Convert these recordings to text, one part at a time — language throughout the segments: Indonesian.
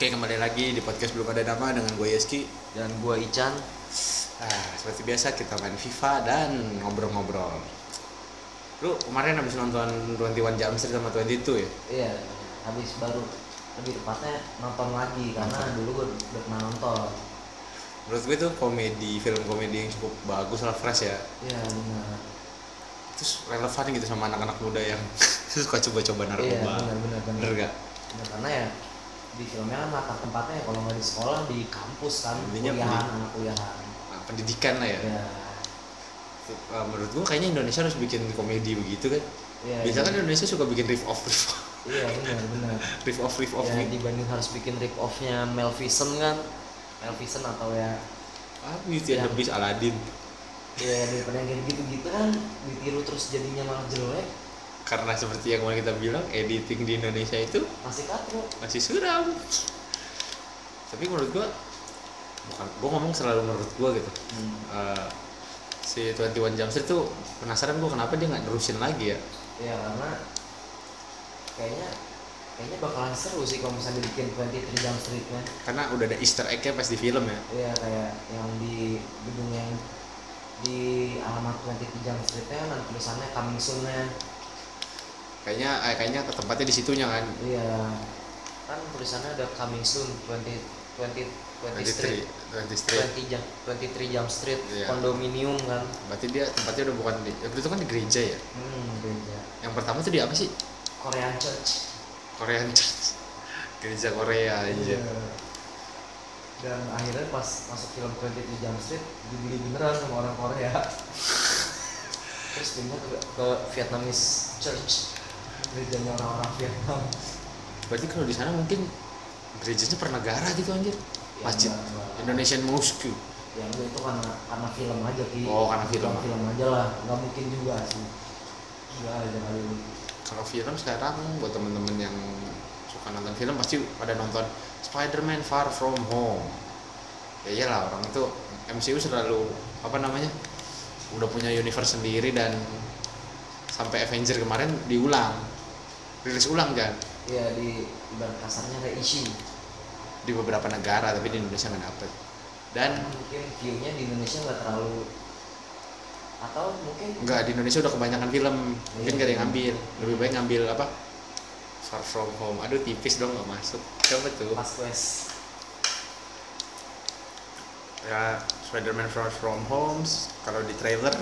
Oke kembali lagi di podcast belum ada nama dengan gue Yeski. Dan gua Ican. Nah seperti biasa kita main FIFA dan ngobrol-ngobrol. Lu kemarin habis nonton 21 Jump Street sama 22 ya? iya habis baru. Lebih tepatnya nonton lagi karena dulu gua udah pernah nonton. Menurut gue itu komedi, film komedi yang cukup bagus lah, fresh ya. Iya benar. Terus relevan gitu sama anak-anak muda yang suka coba-coba iya narkoba benar benar benar. Bener gak? Karena ya di filmnya kan latar tempatnya ya kalau nggak di sekolah di kampus kan Intinya kuliahan di- anak kuliahan. Nah, pendidikan lah ya. Iya. Uh, Menurut gue kayaknya Indonesia harus bikin komedi begitu kan. Iya Biasanya kan. Indonesia suka bikin riff off, riff off iya benar benar. Riff off, riff off ya gitu. dibanding harus bikin rip offnya Mel Gibson kan. Mel Gibson atau ya Ah, Beauty and the Beast, Aladdin? Ya daripada yang kayak gitu-gitu kan ditiru terus jadinya malah jelek karena seperti yang kemarin kita bilang editing di Indonesia itu masih katro masih suram. Tapi menurut gua bukan gua ngomong selalu menurut gua gitu. Hmm. Eh, si 21 Jump Street tuh penasaran gua kenapa dia nggak nerusin lagi ya? Ya karena kayaknya kayaknya bakalan seru sih kalau misalnya bikin 23 Jump Street nya karena udah ada Easter egg-nya pas di film ya. Iya kayak yang di gedung yang di alamat 23 Jump Street nya kan tulisannya coming soon nya kayaknya eh, kayaknya ke tempatnya di situnya kan? Iya. Kan tulisannya ada coming soon 20 20 20 Street. 23 20 Street. 20 jam 23 Jump Street Iya. kondominium kan. Berarti dia tempatnya udah bukan di ya, itu kan di gereja ya? Hmm gereja. Yang pertama tuh di apa sih? Korean Church. Korean Church. Gereja Korea aja Iya. dan akhirnya pas masuk film 23 Jump Street dibeli beneran sama orang Korea. Terus pindah ke, ke Vietnamese Church gerejanya orang-orang Vietnam. Berarti kalau di sana mungkin gerejanya per negara gitu anjir. Ya, masjid enggak, enggak. Indonesian Mosque. Ya enggak itu karena karena film aja ki. Oh, karena film. Cuma film aja lah. Nggak mungkin juga sih. Enggak aja kali ini kalau film sekarang buat temen-temen yang suka nonton film pasti pada nonton Spider-Man Far From Home. Ya iyalah orang itu MCU selalu apa namanya udah punya universe sendiri dan sampai Avenger kemarin diulang. Rilis ulang kan? Ya di ibarat kasarnya kayak isi di beberapa negara tapi di Indonesia nggak dapet. Dan mungkin viewnya di Indonesia nggak terlalu atau mungkin Enggak, di Indonesia udah kebanyakan film. Mungkin Iya. gak ada yang ngambil. Lebih baik ngambil apa? Far From Home. Aduh tipis dong nggak masuk. Coba tuh. Pas quest. Ya Spider-Man Far From Home kalau di trailer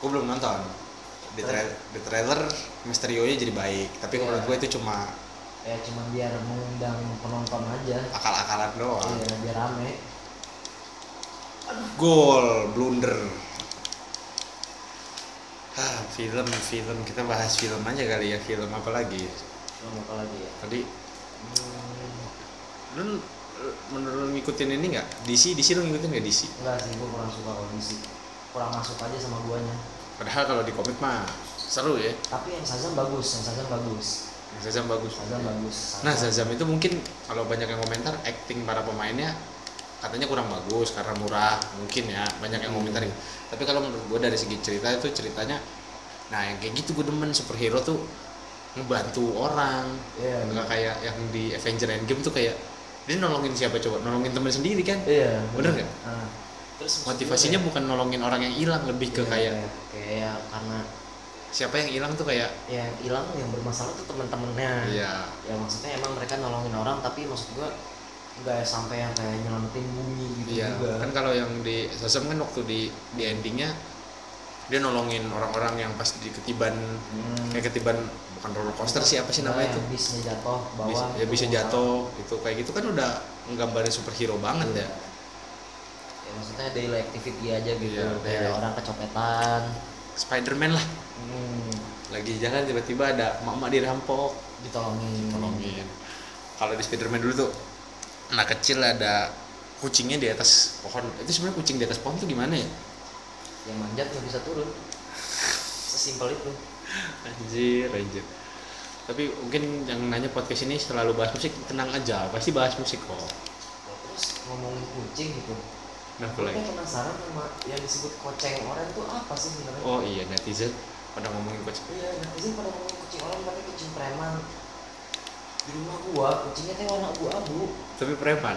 gue belum nonton di, tra- di trailer Mysterio nya jadi baik. Tapi Iya. menurut gue itu cuma ya cuma biar mengundang penonton aja. Akal-akalan doang. Iya biar rame. Gol blunder. Ah film film. Kita bahas film aja kali ya film apa lagi? Belum apa lagi ya? Tadi. Hmm, lu menurut ngikutin ini nggak? DC DC lu ngikutin nggak DC enggak sih gue kurang suka kalau DC kurang masuk aja sama guanya padahal kalau di komik mah seru ya. Tapi yang Shazam bagus yang Shazam bagus. Zazam bagus. Shazam bagus. Nah Zazam itu mungkin kalau banyak yang komentar acting para pemainnya katanya kurang bagus karena murah mungkin ya banyak yang komentar. Gitu. tapi kalau menurut gue dari segi cerita itu ceritanya nah yang kayak gitu gue demen. Superhero tuh ngebantu orang. Iya. Nggak kayak yang di Avenger Endgame tuh kayak dia nolongin siapa coba? Nolongin temen sendiri kan? Iya Bener nggak? Nah, terus motivasinya gue bukan nolongin orang yang hilang lebih ke kayak- kayak kayak kayak karena siapa yang hilang tuh kayak yang hilang yang bermasalah tuh teman-temannya iya. Ya maksudnya emang mereka nolongin orang tapi maksud gua nggak sampai yang kayak nyelamatin bumi gitu iya juga. kan kalau yang di Shazam kan waktu di di endingnya dia nolongin orang-orang yang pas di ketiban Hmm. kayak ketiban bukan roller coaster sih apa sih Nah, namanya itu? bisnya jatuh bawah Bis- ya bisa jatuh itu kayak gitu kan udah nggambarin superhero banget Iya. ya ya maksudnya daily activity aja gitu. Iya, kayak daily. orang kecopetan. Spiderman lah. Hmm, lagi jalan tiba-tiba ada mama dirampok. Ditolongin. Tolongin kalau di Spiderman dulu tuh anak kecil ada kucingnya di atas pohon. Itu sebenarnya kucing di atas pohon tuh gimana ya? Yang manjat nggak bisa turun. Sesimpel itu. Anjir anjir. Tapi mungkin yang nanya podcast ini selalu bahas musik tenang aja. Pasti bahas musik kok. Terus ngomongin kucing gitu nah lagi kayak penasaran sama yang disebut koceng orang itu apa sih sebenarnya? Oh iya netizen pada ngomongin kucing iya netizen pada ngomongin kucing orang tapi kucing preman. Di rumah gua kucingnya teh warna abu-abu. Tapi preman?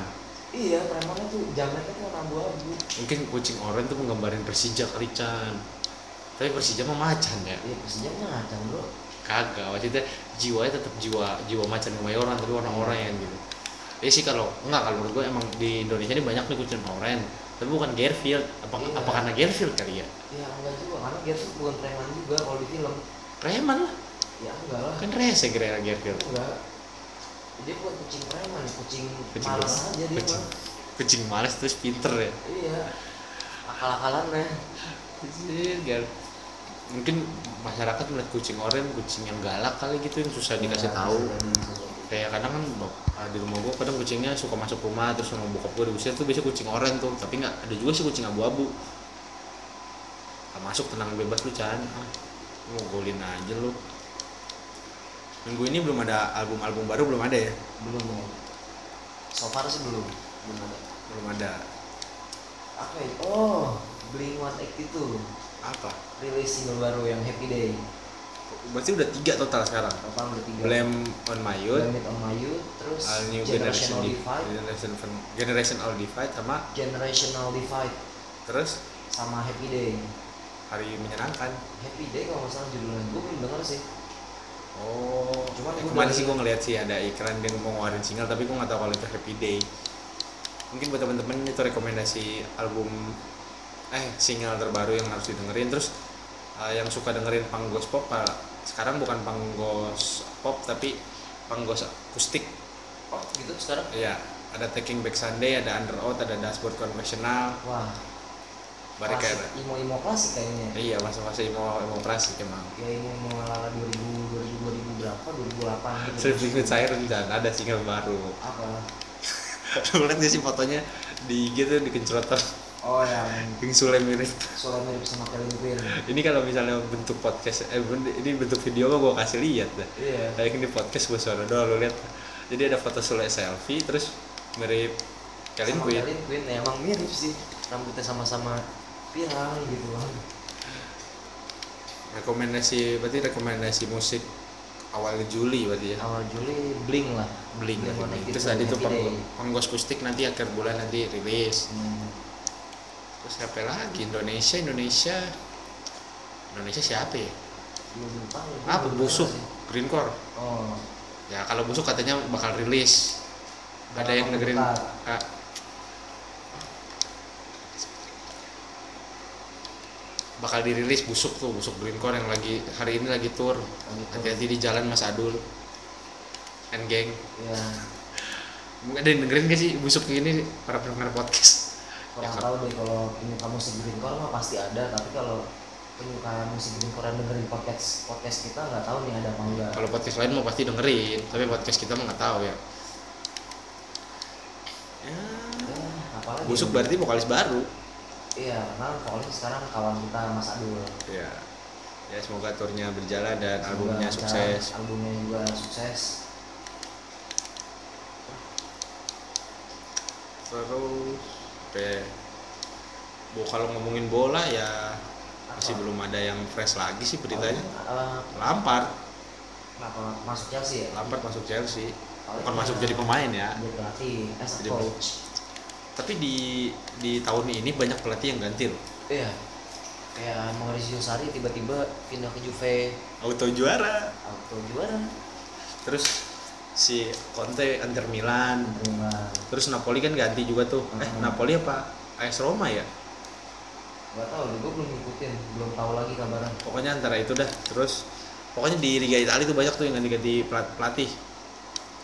Iya premannya tuh jamretnya tuh warna abu-abu. Mungkin kucing oranye tuh menggambarin Persija kali Chan tapi Persija mah macan ya? Iya persija macam bro. Kagak maksudnya jiwanya tetap jiwa jiwa macan kemayoran tapi warna oranye gitu. Ya sih kalau enggak kalau menurut gue emang di Indonesia ini banyak nih kucing oranye tapi bukan Garfield. Apa Iya. apa karena Garfield kali ya? Iya enggak juga karena Gertrude bukan preman juga kalau di film. Preman lah. Ya enggak lah. Kan rese kira Garfield. Enggak. Dia bukan kucing preman kucing, Kucing malas aja dia kucing. mah kucing males terus pinter ya. Iya. Akal-akalannya Anjir, Gar. mungkin masyarakat melihat kucing oranye kucing yang galak kali gitu yang susah dikasih Ya, tahu. bisa jadi. kayak kadang kan ah, di rumah gua kadang kucingnya suka masuk rumah terus sama bokap gua diusir tuh biasanya kucing oranye tuh tapi nggak ada juga sih kucing abu-abu. Masuk tenang bebas lu Chan. Ah, lu golin aja lu. Minggu ini belum ada album-album baru belum ada ya? Belum belum. So far sih belum. Belum ada. Belum ada. Apa ya? Oh Blink 182 apa? Rilis single baru yang Happy Day berarti udah tiga total sekarang? Total udah tiga. Blame on My Youth Blame on My Youth terus All New Generation Di- Divide. Generation Generation All Divide sama Generational Divide. Terus? Sama Happy Day. Hari menyenangkan. Happy Day kalau nggak salah judulnya. Gue belum denger sih. Oh Cuman gua kemarin sih gue ngeliat sih ada iklan dia mau ngeluarin single tapi gue nggak tahu kalau itu Happy Day. Mungkin buat temen-temen itu rekomendasi album eh single terbaru yang harus didengerin. Terus eh, yang suka dengerin panggos pop ah, sekarang bukan panggos pop tapi panggos akustik. Oh gitu? Sekarang? Iya, ada Taking Back Sunday, ada Under Oath, ada Dashboard Conventional, wah. Klasik, kayak imo imo klasik kayaknya. Iya, masa-masa mau mau operasi emang. ya imo imo ala 2000 2000 2000 berapa? 2008 gitu. Sleep Liquid Siren dan ada single baru. apa? Lu lihat sih fotonya di tuh dikencrotan oh yang Pink Sule mirip. suara mirip sama Kelly Quinn Ini kalau misalnya bentuk podcast, eh ini bentuk video mah gua kasih lihat dah. iya Kayak ini podcast gua suara doang lu lihat. Jadi ada foto Sule selfie terus mirip Kalin sama Quinn ya, emang mirip sih rambutnya sama-sama pirang gitu Rekomendasi berarti rekomendasi musik awal Juli berarti ya. awal Juli Blink lah lagi. 182, Terus tadi tuh Happy panggo, Day. panggos kustik nanti akhir bulan nanti rilis. Hmm. Terus siapa lagi? Indonesia, Indonesia. Indonesia siapa ya? belum tahu Apa busuk? Green Core. oh Ya kalau busuk katanya bakal rilis. Ada Dalam yang dekat. ah, bakal dirilis busuk tuh busuk Green Core yang lagi hari ini lagi tour hati-hati di jalan Mas Adul and geng ya ada yang dengerin gak sih busuk ini para pendengar podcast kurang Ya, tahu deh kalau penyuka musik greencore mah pasti ada tapi kalau penyuka musik greencore yang dengerin podcast podcast kita nggak tahu nih ada apa enggak. Kalau podcast lain mau pasti dengerin tapi podcast kita mah nggak tahu ya. Ya, ya, apalagi busuk yang- berarti vokalis baru. Iya karena vokalis sekarang kawan kita Mas Adul. Ya ya semoga turnya berjalan dan Semoga albumnya sukses. albumnya juga sukses. Terus oke Bu kalau ngomongin bola ya masih Apa? belum ada yang fresh lagi sih beritanya. Eh, Lampard. Masuk Chelsea ya? Lampard masuk Chelsea. Paling bukan masuk ya, jadi pemain ya. As a Jadi coach. tapi di di tahun ini banyak pelatih yang ganti loh. Iya. Kayak Maurizio Sarri tiba-tiba pindah ke Juve. Auto juara. Auto juara. Terus si Conte Inter Milan. Terima. terus Napoli kan ganti juga tuh. Eh Hmm. Napoli apa? AS Roma ya? Gak tau deh, gue belum ngikutin, belum tahu lagi kabarnya. pokoknya antara itu dah. Terus pokoknya di Liga Italia tuh banyak tuh yang ganti-ganti pelat- pelatih.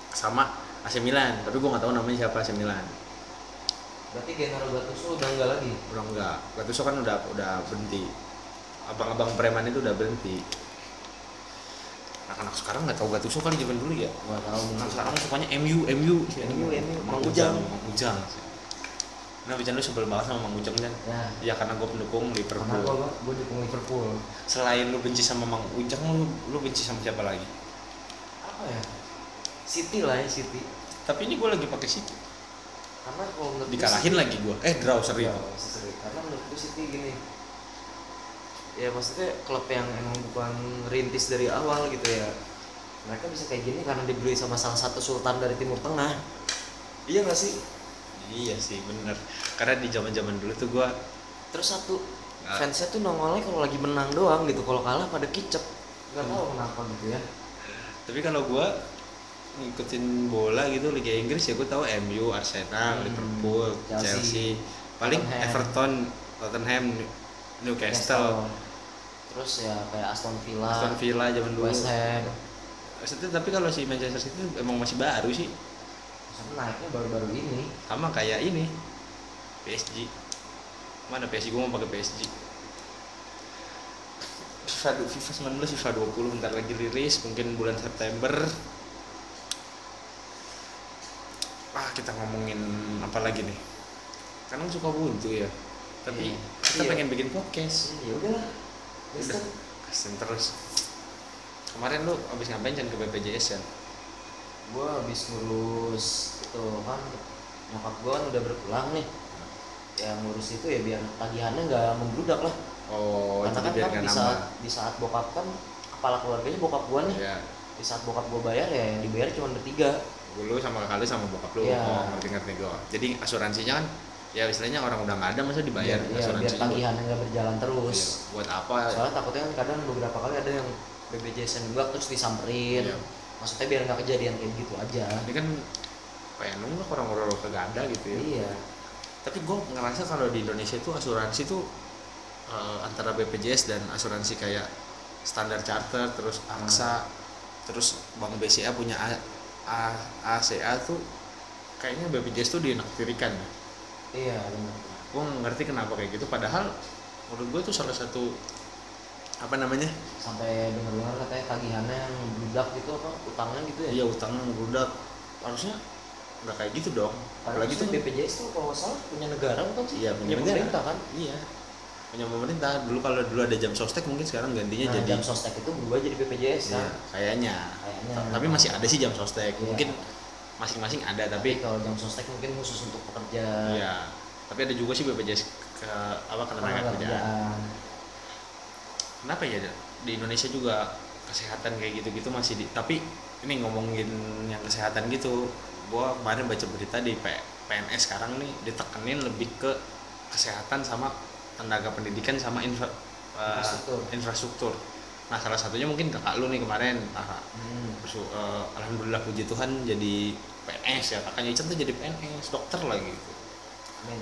Sama AC Milan tapi gua nggak tahu namanya siapa AC Milan. Berarti Gennaro Gattuso udah enggak lagi. udah enggak Gattuso kan udah udah berhenti. Abang-abang preman itu udah berhenti anak-anak sekarang nggak tahu Gattuso kali zaman dulu ya Gak tahu anak sekarang sukanya MU MU MU, MU, Mang Ujang. Mang Ujang nah Bican lu sebel banget sama Mang Ujang kan Ya, ya karena gue pendukung karena Liverpool gue gue dukung Liverpool. selain lu benci sama Mang Ujang lu lu benci sama siapa lagi Apa ya? City lah ya City. tapi ini gue lagi pakai City Karena kalau dikalahin lagi gue eh draw seri Ya, seri. Karena menurut gue City gini. Ya maksudnya klub yang emang bukan rintis dari awal gitu ya. mereka bisa kayak gini karena dibeli sama salah satu sultan dari timur tengah. Iya gak sih? Iya sih bener. Karena di zaman zaman dulu tuh gua terus satu Ah. fansnya tuh nongolnya kalau lagi menang doang gitu. Kalau kalah pada kicep. Nggak Hmm. tahu kenapa gitu ya. Tapi kalau gua ngikutin bola gitu Liga Inggris ya gua tahu MU Arsenal Hmm, Liverpool Chelsea, Chelsea, paling Tottenham. Everton Tottenham Newcastle terus ya kayak Aston Villa, Aston Villa zaman dulu. West Ham. Tapi kalau si Manchester City emang masih baru sih. Sama naiknya baru-baru ini. Sama kayak ini PSG mana PSG gue mau pakai PSG FIFA, FIFA 19 FIFA 20 bentar lagi rilis mungkin bulan September. Ah kita ngomongin apa lagi nih? Kan suka buntu ya? Tapi Iya. kita Iya. pengen bikin podcast. Ya Wes Udah. kasian terus. Kemarin lu abis ngapain kan ke BPJS ya gue habis ngurus itu kan nyokap gue kan udah berpulang nih. Yang ngurus itu ya biar tagihannya nggak membludak lah. Oh karena kan, kan di nambah. saat di saat bokap kan kepala keluarganya bokap gue nih. Ya di saat bokap gue bayar ya yang dibayar cuma bertiga. Lu sama lu sama bokap lu? Iya. oh ngerti ngerti gue jadi asuransinya kan ya istilahnya orang udah nggak ada masa dibayar biar, ya, biar tagihannya nggak berjalan terus. Iya, buat apa? Soalnya takutnya kan kadang beberapa kali ada yang BPJS nunggak terus disamperin. Iya. maksudnya biar nggak kejadian kayak gitu aja. Ini kan pengen nunggak orang-orang kagak ada gitu ya. Iya. Tapi gue ngerasa kalau di Indonesia itu asuransi tuh eh, antara BPJS dan asuransi kayak standar charter terus AXA terus Bank BCA punya A, A- ACA tuh kayaknya BPJS tuh dinaktirikan ya iya benar. Gue ngerti kenapa kayak gitu padahal menurut gue tuh salah satu apa namanya? Sampai dengar-dengar katanya tagihannya yang bludak gitu apa utangnya gitu ya? Iya utangnya ngerudak harusnya nggak kayak gitu dong. Apalagi tuh BPJS tuh kalau salah punya negara bukan sih? Iya, punya pemerintah kan? Iya. Punya pemerintah. Dulu kalau dulu ada jam sostek mungkin sekarang gantinya nah, jadi jam sostek itu berubah jadi BPJS Iya, kan? kayaknya. Kayaknya. Tapi masih ada sih jam sostek. Iya. mungkin masing-masing ada tapi tapi kalau jam sostek mungkin khusus untuk pekerja. Iya tapi ada juga sih BPJS ke apa ketenaga tenaga kerjaan. kenapa ya di Indonesia juga kesehatan kayak gitu-gitu masih di tapi ini ngomongin yang kesehatan gitu gua kemarin baca berita di P- PNS sekarang nih ditekenin lebih ke kesehatan sama tenaga pendidikan sama infra- eh, Infrastruktur. infrastruktur nah salah satunya mungkin kakak lu nih kemarin kakak. Hmm. Bersu- eh, alhamdulillah puji Tuhan jadi PNS ya. Kakaknya Ican tuh jadi PNS dokter lagi gitu. Amin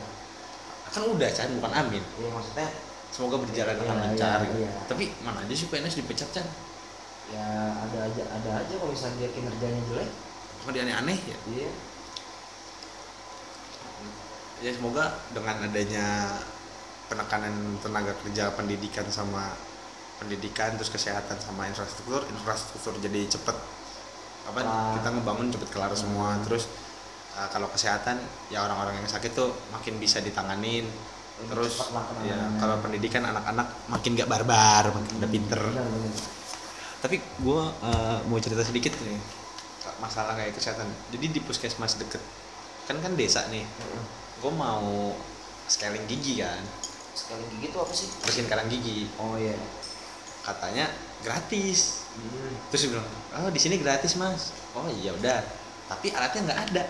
kan udah kan bukan amin. Iya maksudnya semoga berjalan Iya, dengan iya, lancar gitu. iya. tapi mana aja sih PNS dipecat kan ya ada aja ada aja kalau misalnya dia kinerjanya jelek. Kok dia aneh-aneh ya? Iya. Ya semoga dengan adanya penekanan tenaga kerja pendidikan sama pendidikan terus kesehatan sama infrastruktur infrastruktur jadi cepet. Apa Kelar. kita ngebangun cepet kelar semua. Hmm. terus uh, kalau kesehatan ya orang-orang yang sakit tuh makin bisa ditanganin. Lebih terus ya kalau pendidikan anak-anak makin gak barbar makin udah pinter. Benar, benar. tapi gue mau cerita sedikit nih masalah kayak kesehatan. Jadi di puskesmas deket kan kan desa nih. Heeh. gue mau scaling gigi kan. Sekali gigi tuh apa sih? Bersihin karang gigi. Oh iya katanya gratis. Hmm. terus dia bilang oh di sini gratis mas. Oh iya udah. Tapi alatnya nggak ada.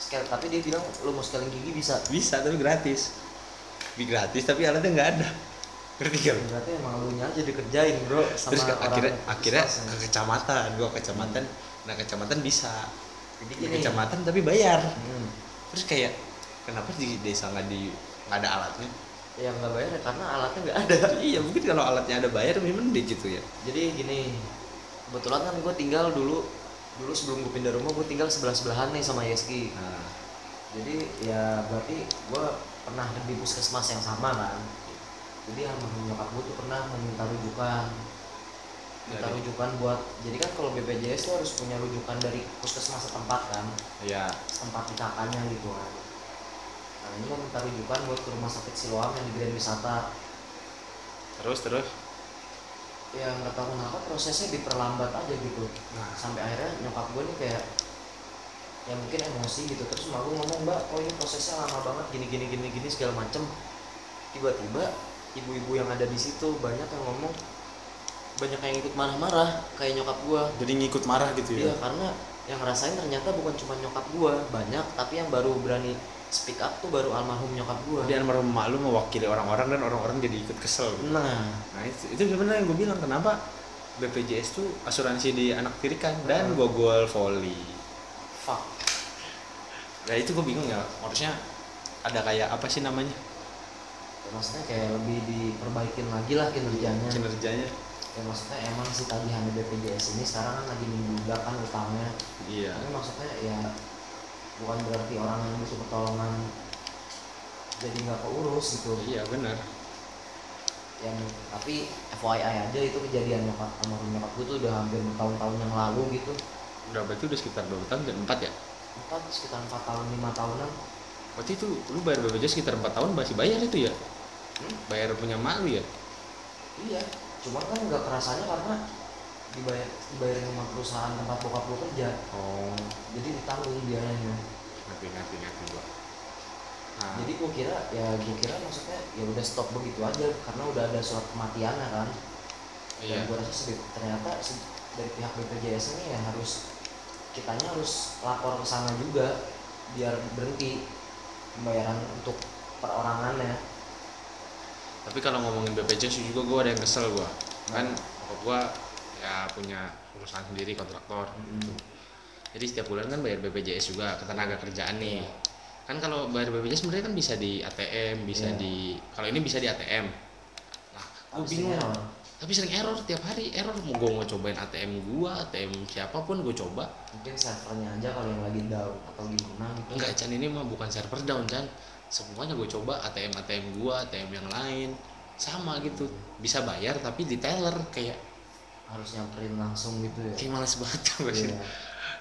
Sekali tapi dia bilang lu mau sekali gigi bisa. Bisa tapi gratis. Bi gratis tapi alatnya nggak ada. Ngerti kan berarti emang lu aja dikerjain bro sama terus ke, orang akhirnya akhirnya ke kecamatan gua ke kecamatan nah kecamatan bisa. Jadi di gini. kecamatan tapi bayar. Hmm. terus kayak kenapa di desa nggak di nggak ada alatnya yang nggak bayar ya karena alatnya nggak ada. Iya mungkin kalau alatnya ada bayar memang mending gitu ya. Jadi gini kebetulan kan gue tinggal dulu dulu sebelum gue pindah rumah gue tinggal sebelah sebelahan nih sama Yeski. Nah, jadi ya berarti gue pernah di puskesmas yang sama kan. Jadi sama nyokap gue tuh pernah meminta rujukan. Minta Dari? rujukan buat jadi kan kalau BPJS tuh harus punya rujukan dari puskesmas setempat kan. Ya tempat di kakaknya gitu kan nah ini mau minta rujukan buat ke rumah sakit Siloam yang di Grand Wisata. Terus terus? Ya nggak tahu kenapa prosesnya diperlambat aja gitu. Nah. Sampai akhirnya nyokap gue nih kayak ya mungkin emosi gitu. Terus emak gue ngomong mbak kok ini prosesnya lama banget? Gini gini gini gini segala macem. Tiba-tiba ibu-ibu yang ada di situ banyak yang ngomong banyak yang ikut marah-marah kayak nyokap gua. Jadi ngikut marah gitu iya ya karena yang ngerasain ternyata bukan cuma nyokap gua banyak tapi yang baru berani speak up tuh baru almarhum nyokap gua. Dia almarhum mak lu mewakili orang-orang dan orang-orang jadi ikut kesel. Gitu. nah. Nah itu, itu sebenarnya yang gue bilang kenapa BPJS tuh asuransi di anak tirikan dan Hmm. gogol volley. Fuck. Nah itu gue bingung ya harusnya ada kayak apa sih namanya? Ya, maksudnya kayak lebih diperbaikin lagi lah kinerjanya. Kinerjanya. Ya maksudnya emang si tagihan BPJS ini sekarang kan lagi membludak kan utangnya. Iya. Tapi maksudnya ya bukan berarti orang yang butuh pertolongan. Jadi nggak keurus gitu. Iya benar. Yang tapi FYI aja itu kejadian nyokap almarhum nyokap gue tuh udah hampir bertahun-tahun yang lalu gitu. Udah berarti udah sekitar berapa tahun? Dan empat ya? Empat sekitar empat tahun lima tahunan. Berarti itu lu bayar BPJS sekitar empat tahun masih bayar itu ya? Hmm? bayar punya mak lu ya? Iya cuma kan nggak kerasanya karena dibayar dibayar sama perusahaan tempat bokap gue kerja. Oh. Jadi ditanggung biayanya. Ngerti ngerti ngerti gua nah, jadi gue kira ya gue kira maksudnya ya udah stop begitu aja karena udah ada surat kematiannya kan. Iya. Dan gue rasa sebe- ternyata dari pihak BPJS ini ya harus kitanya harus lapor ke sana juga biar berhenti pembayaran untuk perorangannya. Tapi kalau ngomongin BPJS juga gua ada yang kesel gua. Kan bokap gua ya punya perusahaan sendiri kontraktor jadi setiap bulan kan bayar BPJS juga ketenaga kerjaan nih. Kan kalau bayar BPJS sebenarnya kan bisa di ATM bisa Iya. di kalau ini bisa di ATM nah gue Tapi bingung sering error. tapi sering error tiap hari error. Mau gue mau cobain ATM gua ATM siapa pun gue coba. Mungkin servernya aja kalau yang lagi down atau gimana gitu. Enggak Chan ini mah bukan server down Chan. Semuanya gue coba ATM ATM gua ATM yang lain. Sama gitu. Bisa bayar tapi di teller kayak harus nyamperin langsung gitu ya. Kayak males banget gak sih Iya.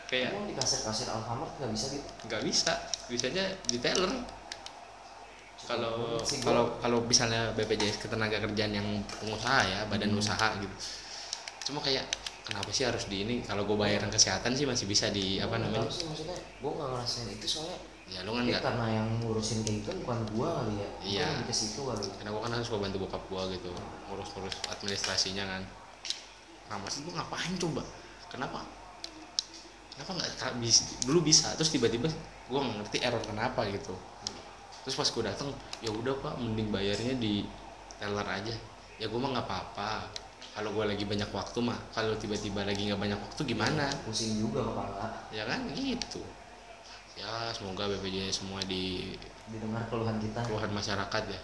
kayak Emang di kasir-kasir Alfamart nggak bisa gitu? Nggak bisa. Bisanya di teller. Kalau gua- kalau kalau misalnya BPJS ketenaga kerjaan yang pengusaha ya badan Hmm. usaha gitu. Cuma kayak kenapa sih harus di ini? Kalau gue bayaran kesehatan sih masih bisa di apa Gua nggak namanya? sih maksudnya gue nggak ngerasain itu soalnya ya lu kan nggak karena yang ngurusin kayak itu bukan gua kali ya. Gua Iya. ke situ kali. Karena gue kan harus gue bantu bokap gue gitu ngurus-ngurus administrasinya kan nah maksud gue ngapain coba? Kenapa? Kenapa nggak ka- bis- dulu bisa terus tiba-tiba gue nggak ngerti error kenapa gitu. Terus pas gue datang ya udah pak mending bayarnya di teller aja. Ya gue mah nggak apa-apa. Kalau gue lagi banyak waktu mah kalau tiba-tiba lagi nggak banyak waktu gimana? Pusing juga kepala. Ya kan gitu. Ya semoga BPJS semua di didengar keluhan kita. keluhan masyarakat ya.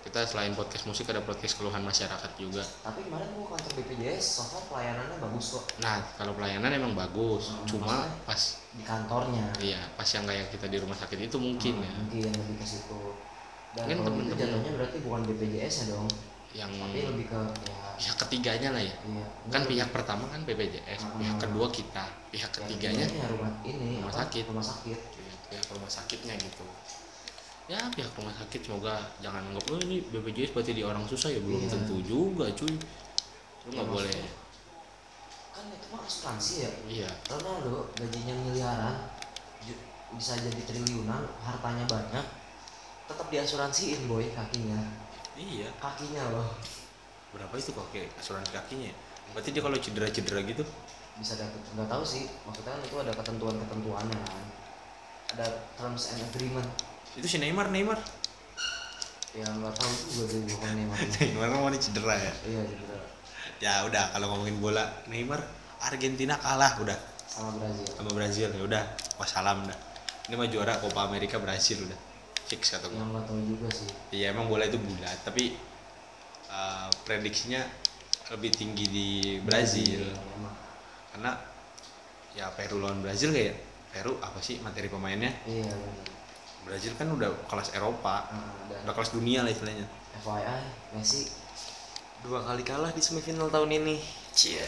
Kita selain podcast musik ada podcast keluhan masyarakat juga. Tapi kemarin gua kantor BPJS so far pelayanannya bagus kok. Nah kalau pelayanan emang bagus. Hmm, cuma pas di kantornya. Iya pas yang kayak kita di rumah sakit itu mungkin Hmm, ya. mungkin lebih ke situ. Dan Mungkin kalau gitu temen-temen- jatuhnya berarti bukan BPJS ya dong? Yang tapi lebih ke ya pihak ketiganya lah ya. Iya. Kan pihak pertama kan BPJS Hmm. pihak kedua kita pihak ya, ketiganya ya rumah ini Rumah apa, sakit. rumah sakit. Pihak rumah sakitnya gitu ya pihak rumah sakit semoga jangan anggap oh ini BPJS berarti di orang susah. Ya belum Iya. tentu juga cuy. Lu Ya, nggak boleh. maksudnya, kan itu mah asuransi ya. Iya. Ronaldo gajinya miliaran bisa jadi triliunan hartanya banyak tetap diasuransiin boy kakinya. Iya. Kakinya loh. Berapa itu kok kayak asuransi kakinya ya? berarti dia kalau cedera-cedera gitu? Bisa dapet nggak tahu sih. Maksudnya kan itu ada ketentuan ketentuannya kan. Ada terms and agreement itu si Neymar Neymar. Ya nggak tahu juga deh pokoknya makanya Neymar kan mau cedera ya? Iya gitu ya udah kalau ngomongin bola Neymar Argentina kalah udah. Sama Brazil. Sama Brazil ya udah. Wassalam dah. Ini mah juara Copa America Brazil udah. Fix kata gue yang nggak tahu juga sih. Iya emang bola itu bulat tapi uh, prediksinya lebih tinggi di Brazil. Iya, emang. karena ya Peru lawan Brazil kayak Peru apa sih materi pemainnya? Iya benar Brazil kan udah kelas Eropa dan udah. kelas dunia lah istilahnya. FYI Messi. Dua kali kalah di semifinal tahun ini. Cie.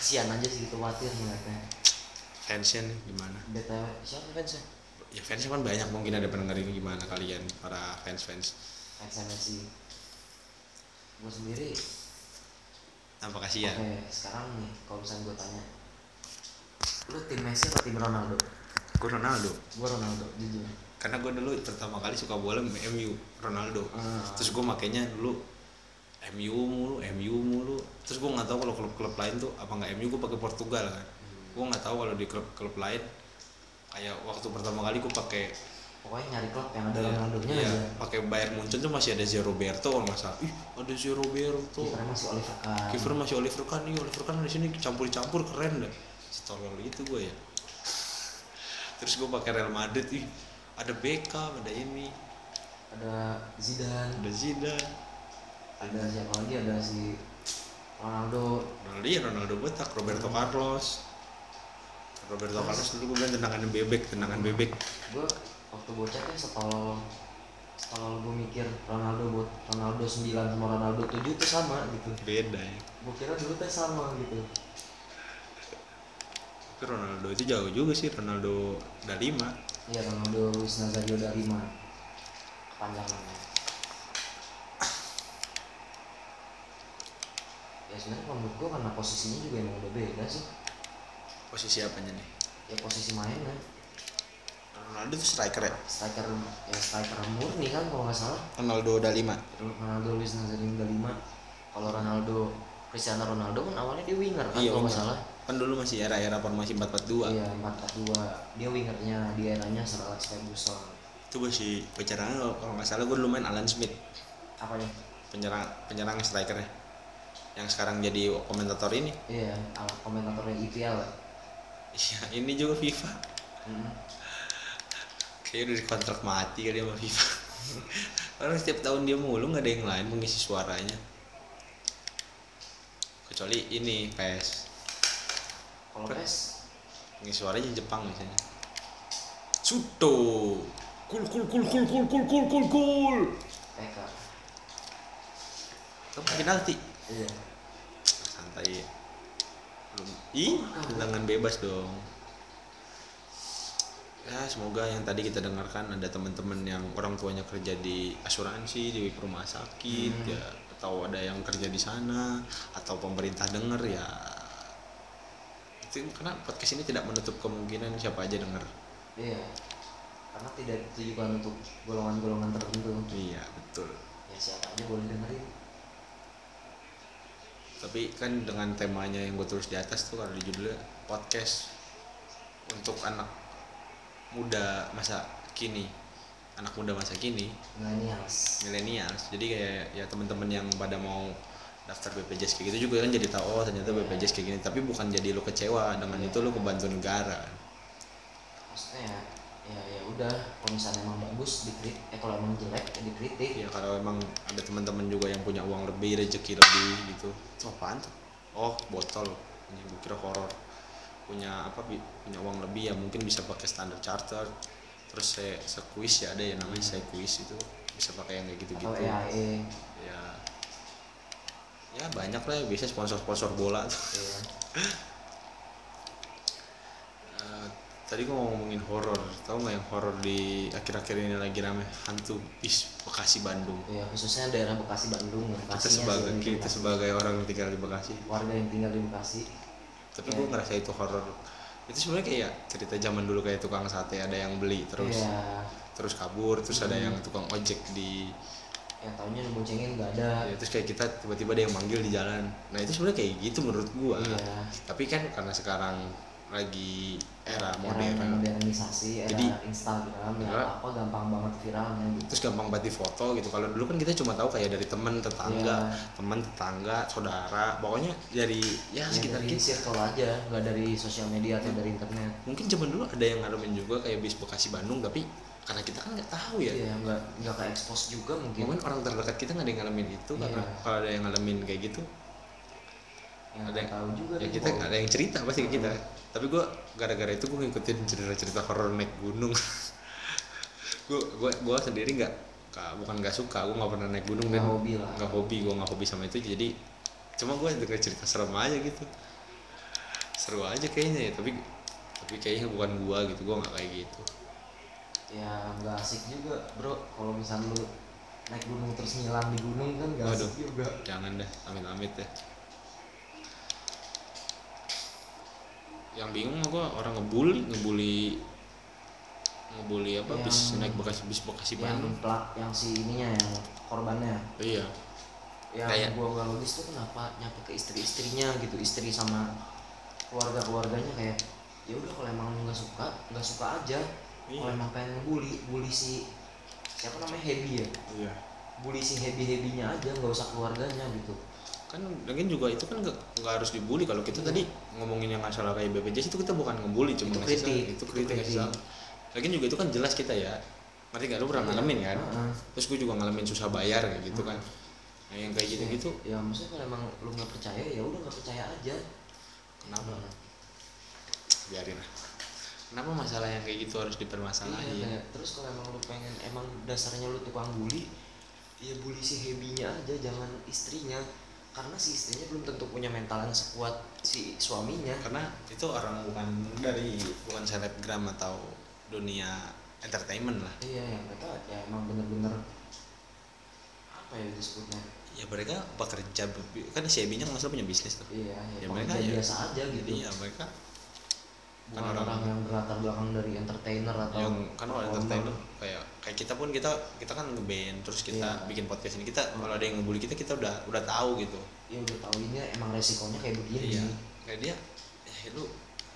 kasihan aja sih gitu khawatir ngeliatnya. Fansnya nih gimana? BTW siapa fansnya? Ya fansnya kan banyak. Mungkin ada pendengar ini gimana kalian para fans fans fansnya Messi. Gue sendiri. Apa kasihan? Oke sekarang nih kalau misalnya gue tanya lu tim Messi atau tim Ronaldo gue Ronaldo. Gue Ronaldo jujur. Karena gue dulu pertama kali suka bola MU Ronaldo. Ah. terus gue makainya dulu MU mulu MU mulu. Terus gue nggak tahu kalau klub-klub lain tuh apa nggak MU gue pakai Portugal kan. Gue nggak tahu kalau di klub-klub lain kayak waktu pertama kali gue pakai pokoknya nyari klub yang ada Iya, Ronaldo-nya iya, aja. Pakai Bayern Munchen tuh masih ada Zé Roberto kalau nggak salah. Ih ada Zé Roberto kipernya masih Oliver Kahn. Kiper masih Oliver Kahn. Nih Oliver Kahn di sini campur-campur keren deh setolol itu gue ya terus gue pakai Real Madrid ih ada Beckham ada ini. Ada Zidane. Ada Zidane. Ada siapa lagi? Ada si Ronaldo. Ronaldo ya Ronaldo botak Roberto Carlos. Roberto Carlos dulu gue bilang tendangan bebek tendangan bebek. Gue waktu bocah kan setol setol gue mikir Ronaldo buat Ronaldo 9 sama Ronaldo 7 tuh sama gitu. Beda ya. Gue kira dulu tuh sama gitu tapi Ronaldo itu jauh juga sih Ronaldo udah lima. Iya Ronaldo Luis Nazario da Lima. Kepanjangannya ya sebenarnya kalau menurut gue karena posisinya juga emang udah beda sih. Posisi apanya nih? Ya posisi mainnya Ronaldo itu striker ya? Striker ya striker murni kan kalau nggak salah. Ronaldo udah lima. Ronaldo Luis Nazario da Lima. Kalau Ronaldo Cristiano Ronaldo kan awalnya dia winger kan Iya, kalau nggak salah kan dulu masih era-era formasi 442 iya 442 dia wingernya di eranya Sir Alex Ferguson. Itu masih penyerang kalau nggak salah gue dulu main Alan Smith. Apanya penyerang penyerang strikernya. Yang sekarang jadi komentator ini. Iya komentatornya IPL ya? Iya ini juga FIFA. Mm. kayaknya udah dikontrak mati kali sama FIFA. Karena setiap tahun dia mulu nggak ada yang lain mengisi suaranya. Kecuali ini PS PES mengisi suaranya Jepang misalnya Suto. Kul kul kul kul kul kul kul kul kul. PK itu penalti? Iya. Santai. Belum. Ih tendangan bebas dong. Ya semoga yang tadi kita dengarkan ada teman-teman yang orang tuanya kerja di asuransi di rumah sakit Hmm. ya atau ada yang kerja di sana atau pemerintah denger ya karena podcast ini tidak menutup kemungkinan siapa aja denger. Iya. Karena tidak ditujukan untuk golongan-golongan tertentu. Iya betul. Ya siapa aja boleh dengerin. Tapi kan dengan temanya yang gue tulis di atas tuh kalau di judulnya podcast untuk anak muda masa kini. Anak muda masa kini. Millennials. Millennials. Jadi kayak ya teman-teman yang pada mau daftar BPJS kayak gitu juga kan jadi tahu oh ternyata BPJS kayak gini. Tapi bukan jadi lu kecewa dengan itu lu kebantu negara. Maksudnya ya ya ya udah kalau misalnya emang bagus dikritik eh kalau emang jelek ya dikritik. Ya kalau emang ada teman-teman juga yang punya uang lebih rezeki lebih gitu. Itu apaan tuh? Oh botol. Ini gue kira horor. Punya apa punya uang lebih ya mungkin bisa pakai standar charter. Terus saya sekuis ya ada ya namanya saya kuis itu. Bisa pakai yang kayak gitu atau gitu EAE ya ya banyak lah ya biasa sponsor-sponsor bola tuh. ya. Eh, tadi gua mau ngomongin horor tahu nggak yang horor di akhir-akhir ini lagi rame hantu bis Bekasi Bandung ya khususnya daerah Bekasi Bandung kita Bekasinya sebagai kita Bekasi. sebagai orang yang tinggal di Bekasi warga yang tinggal di Bekasi tapi Ya. gua ngerasa itu horor itu sebenarnya kayak cerita zaman dulu kayak tukang sate ada yang beli terus ya terus kabur terus ada Hmm. yang tukang ojek di yang tahunya boncengin nggak ada. Ya, terus kayak kita tiba-tiba ada yang manggil di jalan. Nah itu sebenarnya kayak gitu menurut gua. Iya. Tapi kan karena sekarang lagi era era modern. modernisasi era Jadi- Instagram ya apa gampang banget viralnya gitu. Terus gampang banget di foto gitu. Kalau dulu kan kita cuma tahu kayak dari teman tetangga. Iya. teman tetangga saudara. Pokoknya dari ya Ya, sekitar dari kita. circle aja. Nggak dari sosial media atau dari internet. Mungkin zaman dulu ada yang ngalamin juga kayak bis Bekasi Bandung tapi karena kita kan nggak tahu ya. Iya, nggak nggak ke expose juga mungkin. Mungkin orang terdekat kita nggak ada yang ngalamin itu Iya. karena kalau ada yang ngalamin kayak gitu yang ada yang- tahu juga ya kita nggak ada yang cerita pasti ke kita. Tapi gue gara-gara itu gue ngikutin cerita-cerita horor naik gunung. Gue gue gue sendiri nggak bukan nggak suka gue nggak pernah naik gunung Nggak dan hobi lah. nggak hobi gue nggak hobi sama itu jadi cuma gue denger cerita serem aja gitu. Seru aja kayaknya ya tapi tapi kayaknya bukan gue gitu gue nggak kayak gitu ya nggak asik juga bro. Kalau misalnya lu naik gunung terus ngilang di gunung kan nggak asik juga. jangan deh amit-amit deh yang bingung gue orang ngebully ngebully ngebully apa bis Yang- naik bekasi bis bekasi yang Bandung. pelak yang si ininya yang korbannya. Iya. Yang Kayak- gua nggak logis tuh kenapa nyapa ke istri-istrinya gitu istri sama keluarga keluarganya kayak ya udah kalau emang lu nggak suka nggak suka aja kalau Iya. emang pengen ngebully bully si siapa namanya Happy ya? Iya. Bully si Happy Happynya aja nggak usah keluarganya gitu. Kan lagian juga itu kan nggak harus dibully. Kalau kita tadi ngomongin yang masalah kayak BPJS itu kita bukan ngebully cuma Itu ngasih kritik, saran. itu kritik ngasih kritik. lagian juga itu kan jelas kita ya. Ngerti nggak? Lu pernah Iya. ngalamin kan? Heeh. terus gue juga ngalamin susah bayar kayak gitu kan. Nah yang kayak gitu gitu ya maksudnya kalau emang lu nggak percaya ya udah nggak percaya aja. Kenapa? Biarin lah kenapa masalah yang kayak gitu harus Iya, dipermasalahin kayak, terus kalau emang lu pengen emang dasarnya lu tukang bully ya bully si Happy-nya aja jangan istrinya. Karena si istrinya belum tentu punya mental yang sekuat si suaminya. Karena itu orang bukan dari bukan selebgram atau dunia entertainment lah. Iya yang mereka ya emang bener-bener apa ya disebutnya? Ya mereka bekerja kan si Ebinya nggak punya bisnis tuh. Iya Ya, ya, mereka ya- biasa aja gitu. Iya mereka bukan kan orang, orang- yang berlatar belakang dari entertainer atau yang kan kalau performer. entertainment kayak kayak kita pun kita kita kan ngeband terus kita Iya. bikin podcast ini. Kita Hmm. kalau ada yang ngebully kita kita udah udah tahu gitu. Ya udah tahu ini emang resikonya kayak begini. Iya. Kayak dia eh lu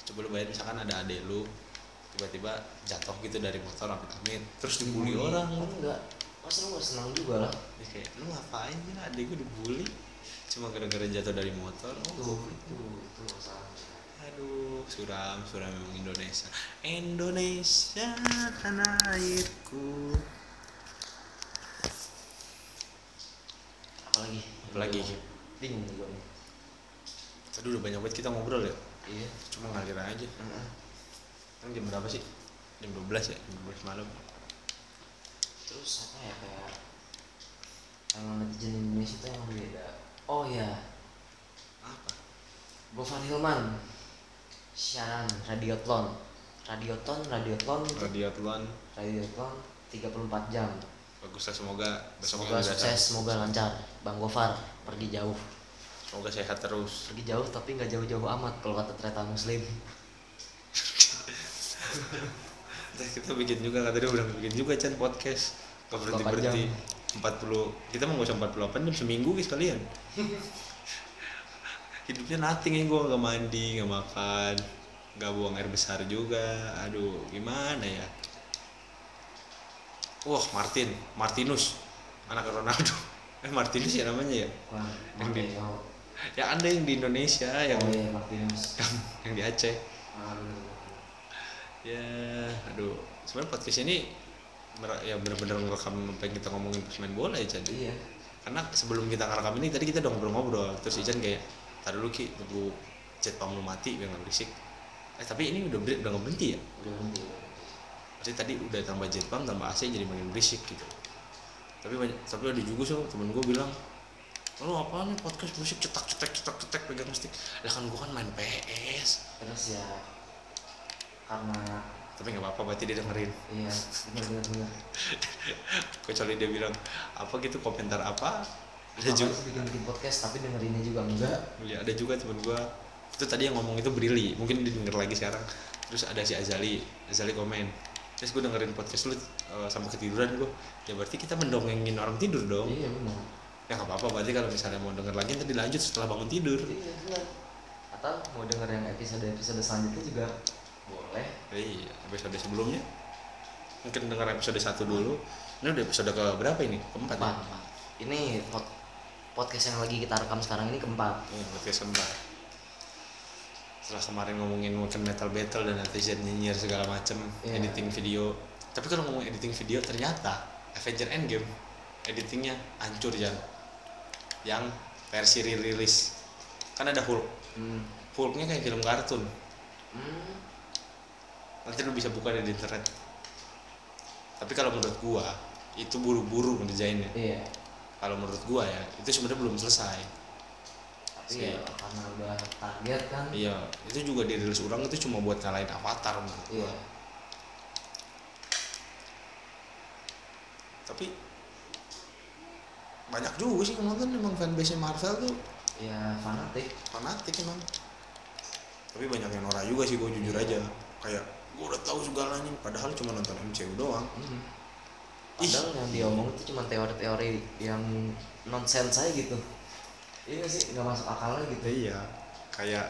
coba lu bayar misalkan ada adek lu tiba-tiba jatuh gitu dari motor amit amit terus dibully orang. Kan enggak. Masa lu gak senang juga lah. Ya kayak lu ngapain sih adek gue dibully. Cuma gara-gara jatuh dari motor. Oh, itu itu masalahnya. Aduh suram suram memang Indonesia. Indonesia tanah airku. Apalagi Apalagi? bingung gue nih. Tadi udah banyak banget kita ngobrol ya? Iya. Cuma ngalir aja. Heeh. kan jam berapa sih? Jam 12 ya? Jam 12 malam. Terus apa ya kayak emang netizen Indonesia itu emang beda. Oh ya apa? Gofar Hilman siaran radiotlon. Radioton radiotlon. Itu radiatlon radiotlon 34 jam. Bagus lah semoga besok semoga sukses semoga lancar. Bang Gofar pergi jauh. Semoga sehat terus. Pergi jauh tapi nggak jauh-jauh amat kalau kata kereta muslim. Ntar kita bikin juga kata dia udah bikin juga Chan podcast. Gak berhenti 48 berhenti jam. 40 kita mau usah 48 jam seminggu guys kalian hidupnya nothing ya gue nggak mandi nggak makan nggak buang air besar juga. Aduh gimana ya? Wah Martin Martinus anak Ronaldo. Eh Martinus ya namanya ya? Wah, Yang di- ya. ada yang di Indonesia yang oh iya Martinus. yang, yang di Aceh. Bener. ya aduh. Sebenarnya podcast ini ya benar-benar ngerekam apa yang kita ngomongin pas main bola ya Chan. Iya. Karena sebelum kita ngerekam ini tadi kita udah ngobrol-ngobrol. Terus Ican kayak tadi dulu ki. Tunggu chat pam lu mati biar nggak berisik. Eh tapi ini udah ber- udah nggak berhenti ya? Udah berhenti. Berhenti. Maksudnya tadi udah tambah jet pump tambah AC jadi makin berisik gitu. Tapi banyak tapi ada juga sih temen gue bilang lu apa nih podcast berisik cetak cetek cetak cetek pegang stick. Lah kan gue kan main PS terus ya karena tapi nggak apa-apa berarti dia dengerin. Iya bener kecuali dia bilang apa gitu komentar apa ada juga. bikin bikin podcast tapi dengerinnya juga enggak. Ya ada juga temen gua. Itu tadi yang ngomong itu Brili mungkin dia denger lagi sekarang. Terus ada si Azali. Azali komen. Terus gue dengerin podcast lu eh, sampai ketiduran gue ya berarti kita mendongengin orang tidur dong. Iya benar. Ya nggak apa-apa. Berarti kalau misalnya mau denger lagi nanti dilanjut setelah bangun tidur. Iya benar. Atau mau denger yang episode episode selanjutnya juga boleh. Iya episode sebelumnya. Mungkin denger episode satu dulu. Ini udah episode ke berapa ini? Keempat ya? empat empat. ini podcast yang lagi kita rekam sekarang ini keempat Iya, podcast keempat setelah kemarin ngomongin mungkin metal battle dan netizen nyinyir segala macem Iya. editing video. Tapi kalau ngomong editing video ternyata Avenger Endgame editingnya hancur Jan. Yang versi rilis kan ada Hulk. Hmm. Hulknya kayak film kartun. Hmm. nanti lu bisa buka di internet. Tapi kalau menurut gua itu buru-buru ngerjainnya iya kalau menurut gua ya itu sebenarnya belum selesai. Tapi ya karena udah target kan. Iya itu juga dirilis ulang itu cuma buat ngalahin Avatar menurut gua. Iya. Tapi banyak juga sih nonton emang fanbase Marvel tuh. Ya fanatik. Fanatik emang. Tapi banyak yang norak juga sih gue jujur aja. Kayak gue udah tahu segalanya padahal cuma nonton MCU doang. Hmm. Padahal yang dia omong itu cuma teori-teori yang nonsens aja gitu. Iya sih. Nggak masuk akal gitu. Iya. Kayak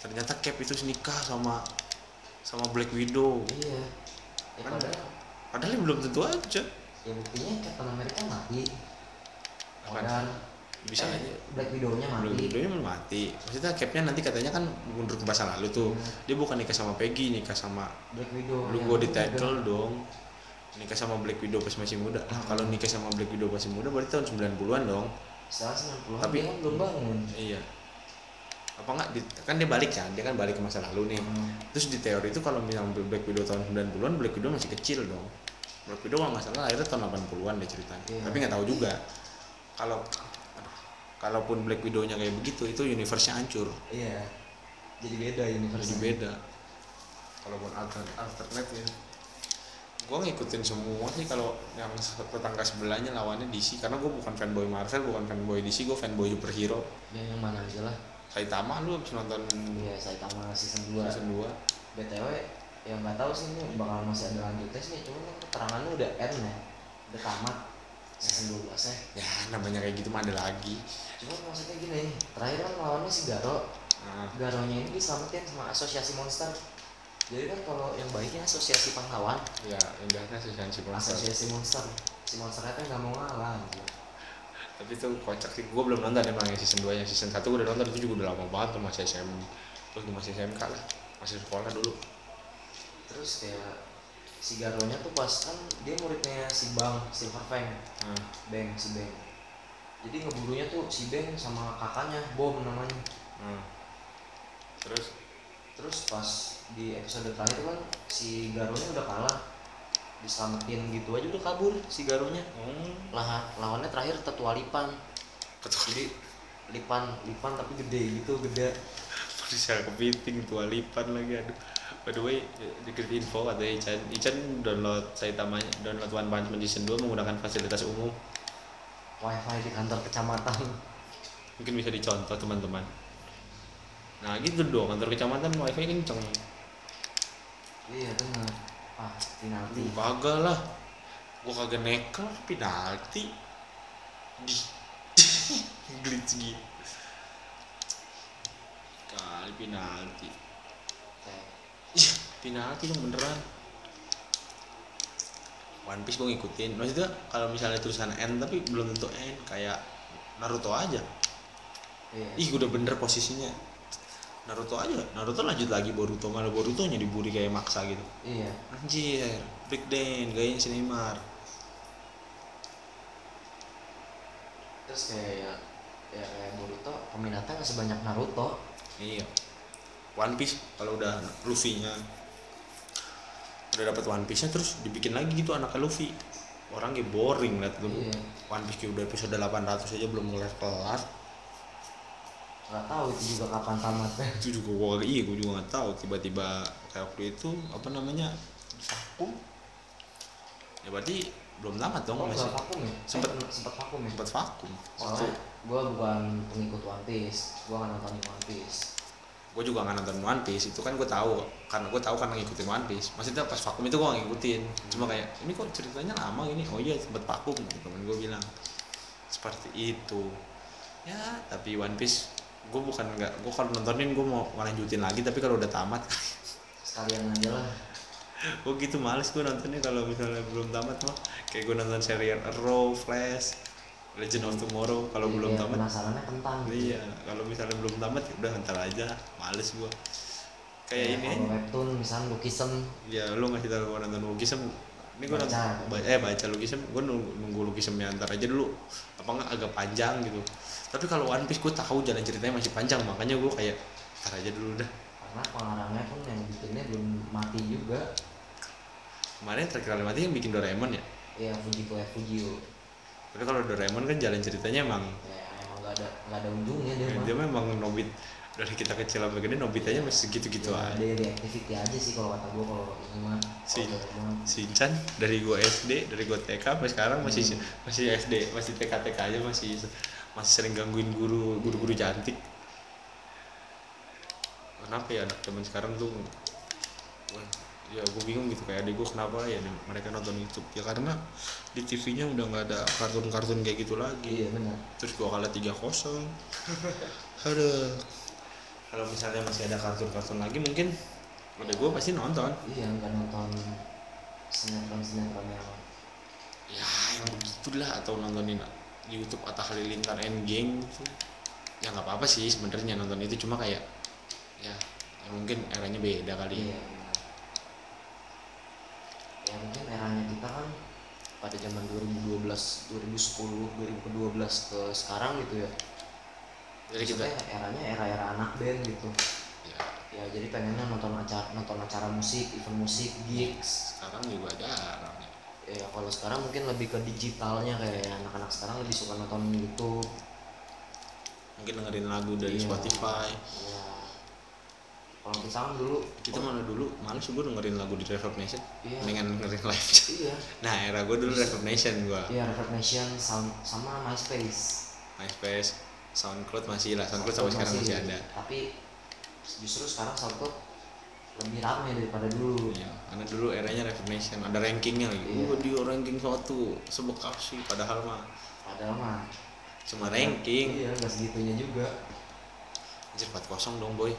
ternyata Cap itu nikah sama sama Black Widow. Iya. Ya Kan- padahal padahal ya belum tentu aja. Ya buktinya Captain America mati. Dan bisa eh, aja. Black Widow-nya Black mati. Widow-nya belum mati. Maksudnya Capnya nanti katanya kan mundur ke masa lalu tuh. Hmm. dia bukan nikah sama Peggy nikah sama Black Widow lu yang gue di muda. title dong nikah sama Black Widow pas masih muda. Nah, kalau nikah sama Black Widow pas masih muda berarti tahun 90-an dong. Setelah 90 Tapi- dia kan belum bangun. iya. Apa enggak di- kan dia balik kan? Dia kan balik ke masa lalu nih. Hmm. terus di teori itu kalau misalnya Black Widow tahun 90-an Black Widow masih kecil dong. Black Widow kalau nggak salah akhirnya tahun 80-an deh ceritanya. Iya. tapi nggak tahu juga. Kalau kalaupun Black Widow-nya kayak begitu itu universe-nya hancur. Iya. Jadi beda universe jadi beda. Kalaupun altern alternate ya gue ngikutin semua sih kalau yang tetangga sebelahnya lawannya DC karena gue bukan fanboy Marvel bukan fanboy DC gue fanboy superhero. Ya yang mana aja lah. Saitama lu habis nonton Iya, Saitama season 2 season 2 BTW yang nggak tahu sih ini bakal masih ada lanjutnya sih cuman kan keterangannya udah end ya. Udah tamat. Season 12 nya ya. Namanya kayak gitu mah ada lagi. Cuman maksudnya gini terakhir kan lawannya si Garo. Nah, Garonya ini diselamatin sama asosiasi monster jadi kan kalau yang baiknya asosiasi pahlawan. Ya indahnya sih si monster. Asosiasi monster. Si monsternya tuh nggak mau ngalah gitu. tapi itu kocak sih. Gue belum nonton emang yang season 2 yang season 1 gue udah nonton. Itu juga udah lama banget tuh masih SM terus masih SMK lah. Masih sekolah dulu. Terus kayak si Garonya tuh pas kan dia muridnya si Bang Silverfang nah, Bang si Bang jadi ngeburunya tuh si Bang sama kakaknya Bom namanya. Nah. terus? Terus pas di episode terakhir kan si Garonya udah kalah. Diselamatin gitu aja udah kabur si Garonya. Hmm, lah lawannya terakhir tetua Lipan. Ketua jadi Lipan Lipan tapi gede gitu gede. Bisa kepiting tua lipan lagi aduh. By the way dikit info katanya Ican Ican download Saitama download One Punch Man season 2 menggunakan fasilitas umum. Wifi di kantor kecamatan. Mungkin bisa dicontoh teman-teman. Nah gitu dong kantor kecamatan wifi kenceng iya benar ah penalti kagak lah. Gua kagak nekel penalti di. Glitch gitu kali penalti. Iya, penalti dong beneran. One Piece gue ngikutin. Maksudnya kalau misalnya tulisan N tapi belum tentu N. Kayak Naruto aja. iya. Ih, udah bener posisinya. Naruto aja. Naruto lanjut lagi Boruto malah Boruto nya diburi kayak maksa gitu. iya Anjir, Big Dan gayanya si Neymar. terus kayak ya, ya kayak Boruto peminatnya nggak sebanyak Naruto Iya. One Piece kalau udah Luffy-nya udah dapat One Piece-nya terus dibikin lagi gitu anaknya Luffy. Orangnya boring liat gue. iya One Piece kayak udah episode 800 aja belum mulai kelar. Nggak tahu itu juga kapan tamatnya itu juga gua iya gua juga nggak tahu. Tiba-tiba kayak waktu itu apa namanya vakum. Ya berarti belum tamat dong oh masih. vakum ya? Sempet. eh, sempet vakum ya? sempat vakum. Soalnya gue bukan pengikut One Piece gue nggak nonton One Piece. Gua juga nggak nonton One Piece itu kan gua tahu karena gua tahu karena ngikutin One Piece. Maksudnya pas vakum itu gua nggak ngikutin. Cuma kayak ini kok ceritanya lama gini? Oh iya sempat vakum temen gua bilang. Seperti itu. Ya tapi One Piece gua bukan nggak gua kalau nontonin gua mau ngelanjutin lagi tapi kalau udah tamat sekalian aja lah. Gue gitu males gue nontonnya kalau misalnya belum tamat mah. Kayak gue nonton serial Arrow, Flash, Legend of Tomorrow kalau Jadi belum kayak tamat. penasarannya kentang gitu. iya kalau misalnya belum tamat ya udah ntar aja. Males gue kayak ini kalau aja. webtoon misalnya Lukisem ya lu ngasih tau gue nonton Lukisem ini gue Baca. nonton eh baca Lukisem gue nunggu, nunggu Lukisemnya ntar aja dulu. Apa enggak agak panjang gitu tapi kalau One Piece gue tahu jalan ceritanya masih panjang makanya gue kayak ntar aja dulu dah. Karena pengarangnya pun yang bikinnya belum mati juga. Kemarin terakhir kali mati yang bikin Doraemon ya? Ya Fujiko ya Fujio. Tapi kalau Doraemon kan jalan ceritanya emang ya emang nggak ada nggak ada ujungnya dia dia memang nobit dari kita kecil sampai gede nobit aja masih segitu-gitu ya, aja. daily activity aja sih kalau kata gue kalau ini mah. Si. Doraemon. Shinchan dari gua SD dari gua TK sampai sekarang masih Hmm. masih SD masih TK TK aja masih masih sering gangguin guru guru guru cantik. Kenapa ya anak zaman sekarang tuh? Ya gue bingung gitu kayak adik gue kenapa ya mereka nonton YouTube? Ya karena di TV-nya udah nggak ada kartun-kartun kayak gitu lagi. Iya benar. Terus gue kalah tiga kosong. Ada kalau misalnya masih ada kartun-kartun lagi mungkin adik gue pasti nonton. Iya nggak nonton sinetron sinetron yang ya yang begitulah atau nontonin YouTube Atta Halilintar Endgame gitu ya nggak apa-apa sih sebenarnya nonton itu cuma kayak ya, ya mungkin eranya beda kali ya. Iya ya mungkin eranya kita kan pada zaman 2012 2010 2012 ke sekarang gitu ya. Jadi kita eranya era-era anak band gitu. Ya ya jadi pengennya nonton acara nonton acara musik event musik gigs. Sekarang juga jarang ya. ya kalau sekarang mungkin lebih ke digitalnya kayak anak-anak sekarang lebih suka nonton YouTube. Mungkin dengerin lagu dari Iya. Spotify. Ya kalau kita kan dulu kita mana dulu? Males gue dengerin lagu di Reverb Nation. Iya. dengan dengerin live iya. Nah era gue dulu Reverb Nation gue iya Reverb Nation sound sama MySpace. MySpace SoundCloud masih lah. SoundCloud sampai sekarang masih. ada. Tapi justru sekarang SoundCloud lebih ramai daripada dulu Iya, karena dulu eranya Reverb Nation ada rankingnya lagi. Iya. Oh, dia ranking satu sebekasi padahal mah padahal mah cuma ranking. iya nggak segitunya juga Anjir 4-0 dong boy.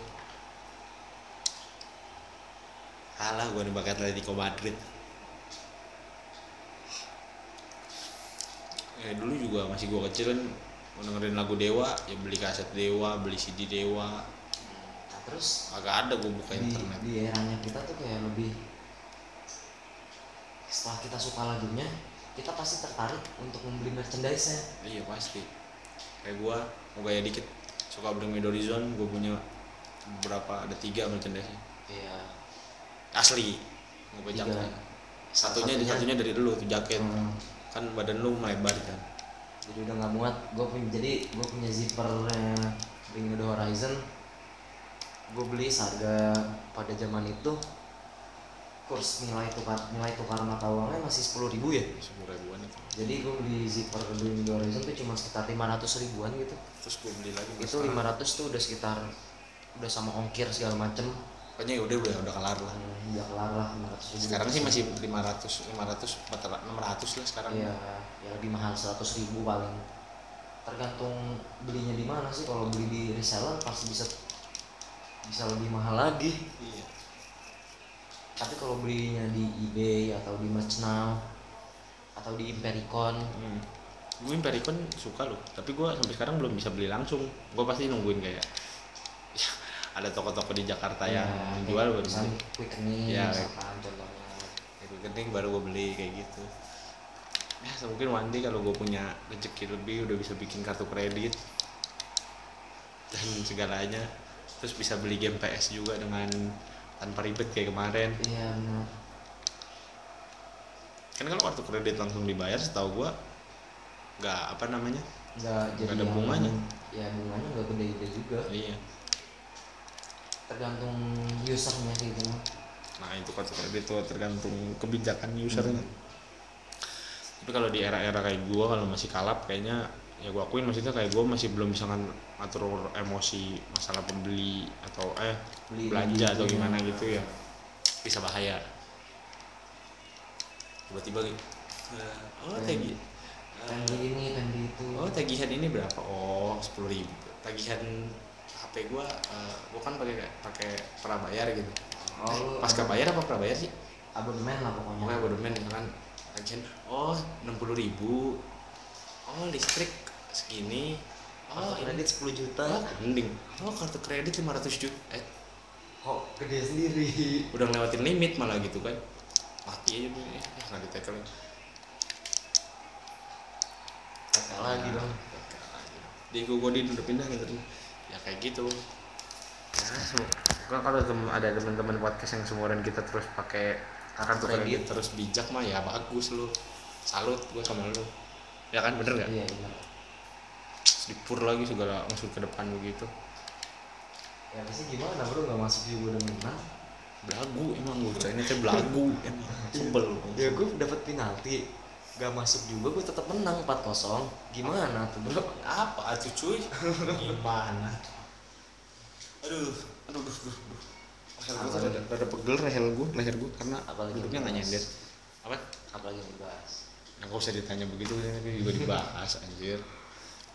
Kalah gue nih pakai Atletico Madrid. Ya dulu juga masih gue kecil kan dengerin lagu Dewa ya beli kaset Dewa beli CD Dewa terus agak ada gue buka di, internet. di eranya kita tuh kayak lebih setelah kita suka lagunya kita pasti tertarik untuk membeli merchandise nya iya pasti. Kayak gue mau gaya dikit. Suka Bring Me The Horizon gue punya beberapa ada tiga merchandise iya. Asli. Nggak punya jaket satunya, satunya. dari dulu tuh jaket. Hmm, kan badan lu melebar kan? Jadi udah nggak muat gue punya jadi gue punya zippernya Bring Me The Horizon gue beli seharga pada zaman itu kurs nilai tukar nilai tukar mata uangnya masih sepuluh ribu ya? Sepuluh ribuan itu. Jadi gue beli zipper Bring Me The Horizon tuh cuma sekitar 500 ribuan gitu. Terus gue beli lagi itu 500 tuh udah sekitar udah sama ongkir segala macem. Pokoknya ya udah udah udah kelar lah. Hmm, udah kelar lah 500 ribu. Sekarang sih masih 500 500 400 600 lah sekarang. Iya ya lebih mahal 100 ribu paling. Tergantung belinya di mana sih. Kalau beli di reseller pasti bisa bisa lebih mahal lagi. Iya. Tapi kalau belinya di eBay atau di Merch Now atau di Impericon hmm. gue Impericon suka loh tapi gue sampai sekarang belum bisa beli langsung. Gue pasti nungguin kayak ya, ada toko-toko di Jakarta yang ya, jual kayak baru beli. Quickening Iya, misalkan contohnya. Itu kening baru gue beli kayak gitu. Ya mungkin one day kalau gue punya rezeki lebih udah bisa bikin kartu kredit dan segalanya terus bisa beli game PS juga dengan tanpa ribet kayak kemarin iya benar kan kalau kartu kredit langsung dibayar setahu gua nggak apa namanya nggak jadi ada yang- bunganya. ya bunganya nggak gede-gede juga iya tergantung usernya sih itu mah. nah itu kartu kredit tuh tergantung kebijakan usernya Hmm. tapi kalau di era-era kayak gua kalau masih kalap kayaknya ya gua akuin maksudnya kayak gua masih belum bisa kan ngatur emosi masalah pembeli atau eh Beli belanja atau di- gimana gitu ya. Bisa bahaya. Tiba-tiba gitu eh, oh tagi beli ini beli itu. oh tagihan ini berapa? Oh sepuluh ribu. Tagihan HP gua eh, gua kan pakai pakai prabayar gitu. Oh, Eh, pasca bayar apa prabayar sih? Abonemen lah pokoknya. Pokoknya abonemen misalkan tagihan oh enam puluh ribu. Oh listrik segini oh kartu ini kredit. 10 juta oh, mending. Oh kartu kredit 500 juta. Eh kok gede sendiri? udah ngelewatin limit malah gitu kan. Mati aja nih eh nggak ditekel Kakak lagi dong di Gogodin udah pindah gitu. Ya kayak gitu. Ya kan kalau tem- ada teman-teman podcast yang seumuran kita terus pakai kartu Kredit. kredit. terus bijak mah ya bagus lu. Salut gua sama lu. Ya kan bener nggak? Iya iya Dipur lagi segala masuk ke depan begitu. Ya pasti gimana bro? Nggak masuk juga udah menang. Belagu emang gue ini teh belagu. Emang sebel. Ya gue dapet penalti. Gak masuk juga gue tetap menang 4-0 gimana tuh bro? Apa tuh cuy? Gimana? Aduh aduh aduh, aduh, aduh. Leher gue tuh rada, rada pegel leher gue, leher gue karena Apalagi duduknya nggak nyender. Apa? apalagi yang dibahas? Nah, gak usah ditanya begitu, tapi juga dibahas anjir.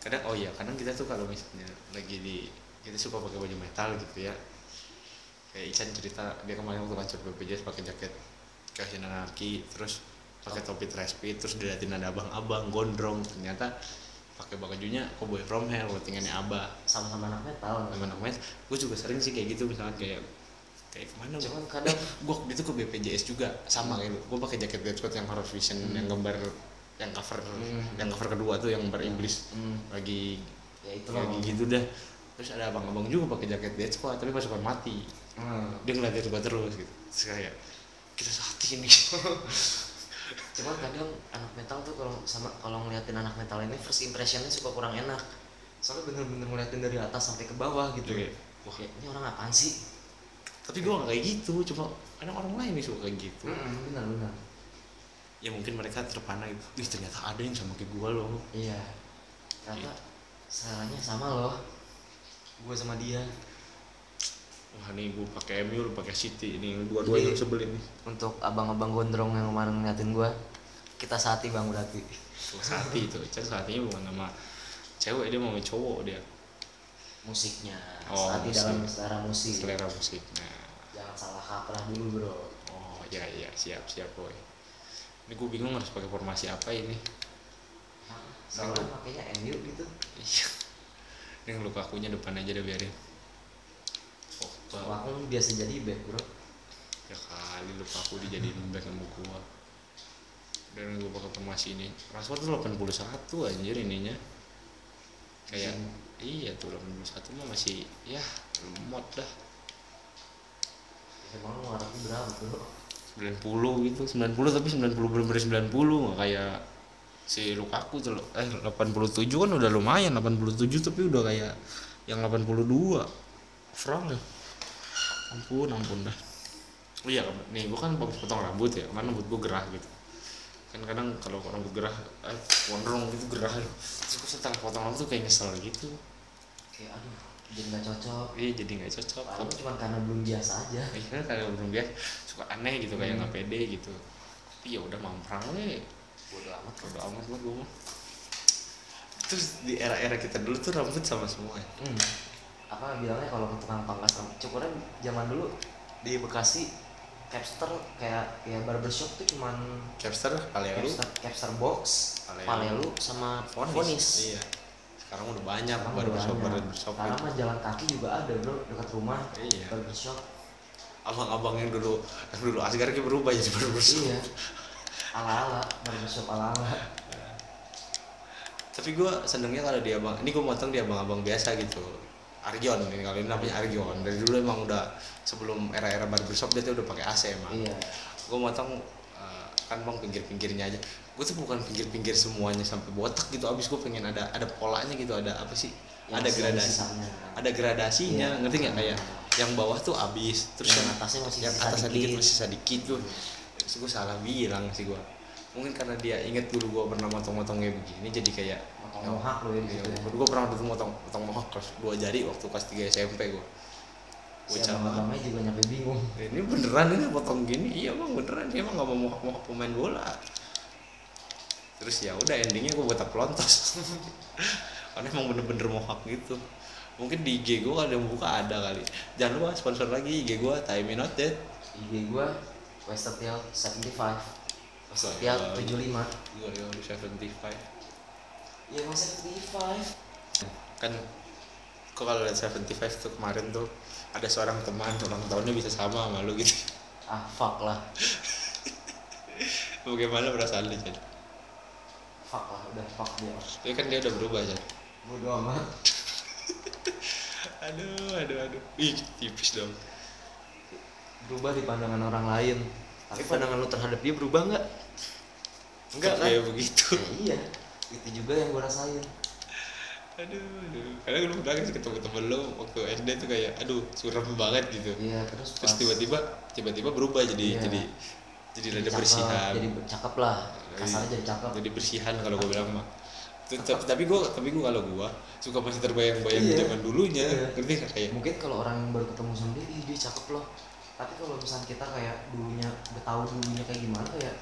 Kadang oh iya, kadang kita tuh kalau misalnya lagi di kita suka pakai baju metal gitu ya. Kayak Ican cerita dia kemarin waktu lancar BPJS pakai jaket Kasian Anarki, terus pakai topi trash fit, terus diliatin ada abang-abang gondrong, ternyata pakai bajunya cowboy from hell, tinggalnya abah. sama-sama anak metal Teman namanya, gue juga sering sih kayak gitu misalnya kayak kayak ke mana gua? cuman kadang gue waktu itu ke BPJS juga sama kayak lu gue pakai jaket Deadshot yang horror vision Hmm. yang gambar yang cover Hmm. yang cover kedua tuh yang iblis hmm, lagi ya itu lagi gitu dah. Terus ada abang-abang juga pakai jaket Dead Squad tapi pasukan mati. Hmm. dia ngeliatin gue terus gitu. Terus kayak kita saat ini. Cuman kadang anak metal tuh kalau sama kalau ngeliatin anak metal ini first impressionnya suka kurang enak. Soalnya bener-bener ngeliatin dari atas sampai ke bawah gitu. Oke. wah ini orang apaan sih? Tapi gue gak kayak gitu cuma ada orang lain nih suka kayak gitu. Mm-mm, benar-benar ya mungkin mereka terpana gitu Ih, ternyata ada yang sama kayak gue loh. Iya. Ternyata seleranya sama loh. Gue sama dia. Wah nih gue pakai MU lu pakai City. Ini dua-duanya sebelin nih. untuk abang-abang gondrong yang kemarin ngeliatin gue kita saati bang berarti Sati itu. Chan Satinya bukan nama cewek dia mau cowok dia. Musiknya. Oh, saati musik. dalam selera musik. Selera musik nah jangan salah kaprah dulu bro. Oh ya ya. Siap siap boy ini gue bingung harus pakai formasi apa ini. Soalnya makanya MU gitu. Iya. Ini Lukakunya depan aja deh biarin. Oh Wah, aku biasa jadi back bro. Ya kali Lukaku dijadiin back sama gua. Dan gue pakai formasi ini. Rashford tuh 81 anjir ininya. Kayak iya. tuh 81 mah masih ya lemot dah. Emang lu ngarepnya berapa bro 90 gitu 90 tapi 90 bener-bener 90 nggak kayak si Lukaku tuh eh 87 kan udah lumayan 87 tapi udah kayak yang 82 Frank ya? Ampun ampun dah. Oh iya nih gua kan potong rambut ya kemarin rambut gua gerah gitu. Kan kadang kalau rambut gerah eh gondrong gitu gerah terus gua setelah potong rambut tuh kayak nyesel gitu. Kayak aduh jadi nggak cocok. Iya jadi nggak cocok. Padahal cuma karena belum biasa aja. Iya kayak belum biasa. Suka aneh gitu kayak nggak pede gitu. Tapi ya udah mamprang we bodo amat. Udah amat lah gue mah. Terus di era-era kita dulu tuh rambut sama semua ya? Hmm. apa bilangnya kalau ke tukang pangkas rambut? Cukurnya zaman dulu di Bekasi capster kayak kayak barbershop tuh cuman capster Palelu capster capster box Palelu. palelu sama fonis. Iya sekarang udah banyak Sekarang baru udah shop banyak. baru shop Sekarang mah jalan kaki juga ada bro. Dekat rumah iya. barbershop abang-abang yang dulu yang dulu asgar kayak berubah jadi barbershop iya. Ala ala barbershop ala ala tapi gue senengnya kalau dia abang ini gue motong dia abang-abang biasa gitu. Argion ini kalau ini namanya Argion. Dari dulu emang udah sebelum era-era barbershop dia tuh udah pakai AC emang. Iya. Gue motong kan bang pinggir-pinggirnya aja gue tuh bukan pinggir-pinggir semuanya sampai botak gitu abis gue pengen ada ada polanya gitu ada apa sih Yang ada gradasi sisanya. ada gradasinya Iya. ngerti nggak kayak yang bawah tuh abis terus Yang yang, atasnya masih yang sisa atas sedikit dikit. masih sisa dikit tuh terus gue salah bilang sih gue mungkin karena dia inget dulu gue pernah motong-motongnya begini jadi kayak Motong mohak lo ya Iya, ya. gue pernah dulu motong motong mohawk kelas dua jari waktu kelas 3 SMP gue gue Si cara abang-abangnya juga nyampe bingung. Ini beneran ini potong gini? Iya bang beneran. Dia emang gak mau mohawk mohawk pemain bola. Terus ya udah endingnya gue botak pelontos karena emang bener-bener mohawk gitu. Mungkin di IG gue kalau yang buka ada kali. Jangan lupa sponsor lagi IG gue time not dead IG gua Westertiel 75 Westertiel Iya. 75 gue yang di 75 Iya emang 75 kan kok kalau lihat 75 tuh kemarin tuh ada seorang teman ulang tahunnya bisa sama sama lu gitu. Ah fuck lah. Bagaimana perasaan lu Chan? Fuck lah udah fuck dia. Tapi kan dia udah berubah Chan. Bodo amat. Aduh aduh aduh. Ih tipis dong. Berubah di pandangan orang lain. Tapi pandangan lu terhadap dia berubah nggak? Enggak kan? kayak begitu. Ya, iya. Itu juga yang gua rasain aduh aduh. Kadang lu bilang sih ketemu temen lu waktu SD tuh kayak aduh suram banget gitu. Iya terus terus tiba-tiba tiba-tiba berubah jadi Iya. jadi jadi rada cakep, bersihan. Jadi cakep lah. Kasarnya jadi cakep. Jadi bersihan kalau gue bilang mah. Tapi tapi gue tapi gue kalau gue suka masih terbayang-bayang Iya. zaman dulunya. Iya. ngerti nggak kayak? Mungkin kalau orang yang baru ketemu sama dia Ih dia cakep loh. Tapi kalau misalnya kita kayak dulunya udah tahu dulunya kayak gimana kayak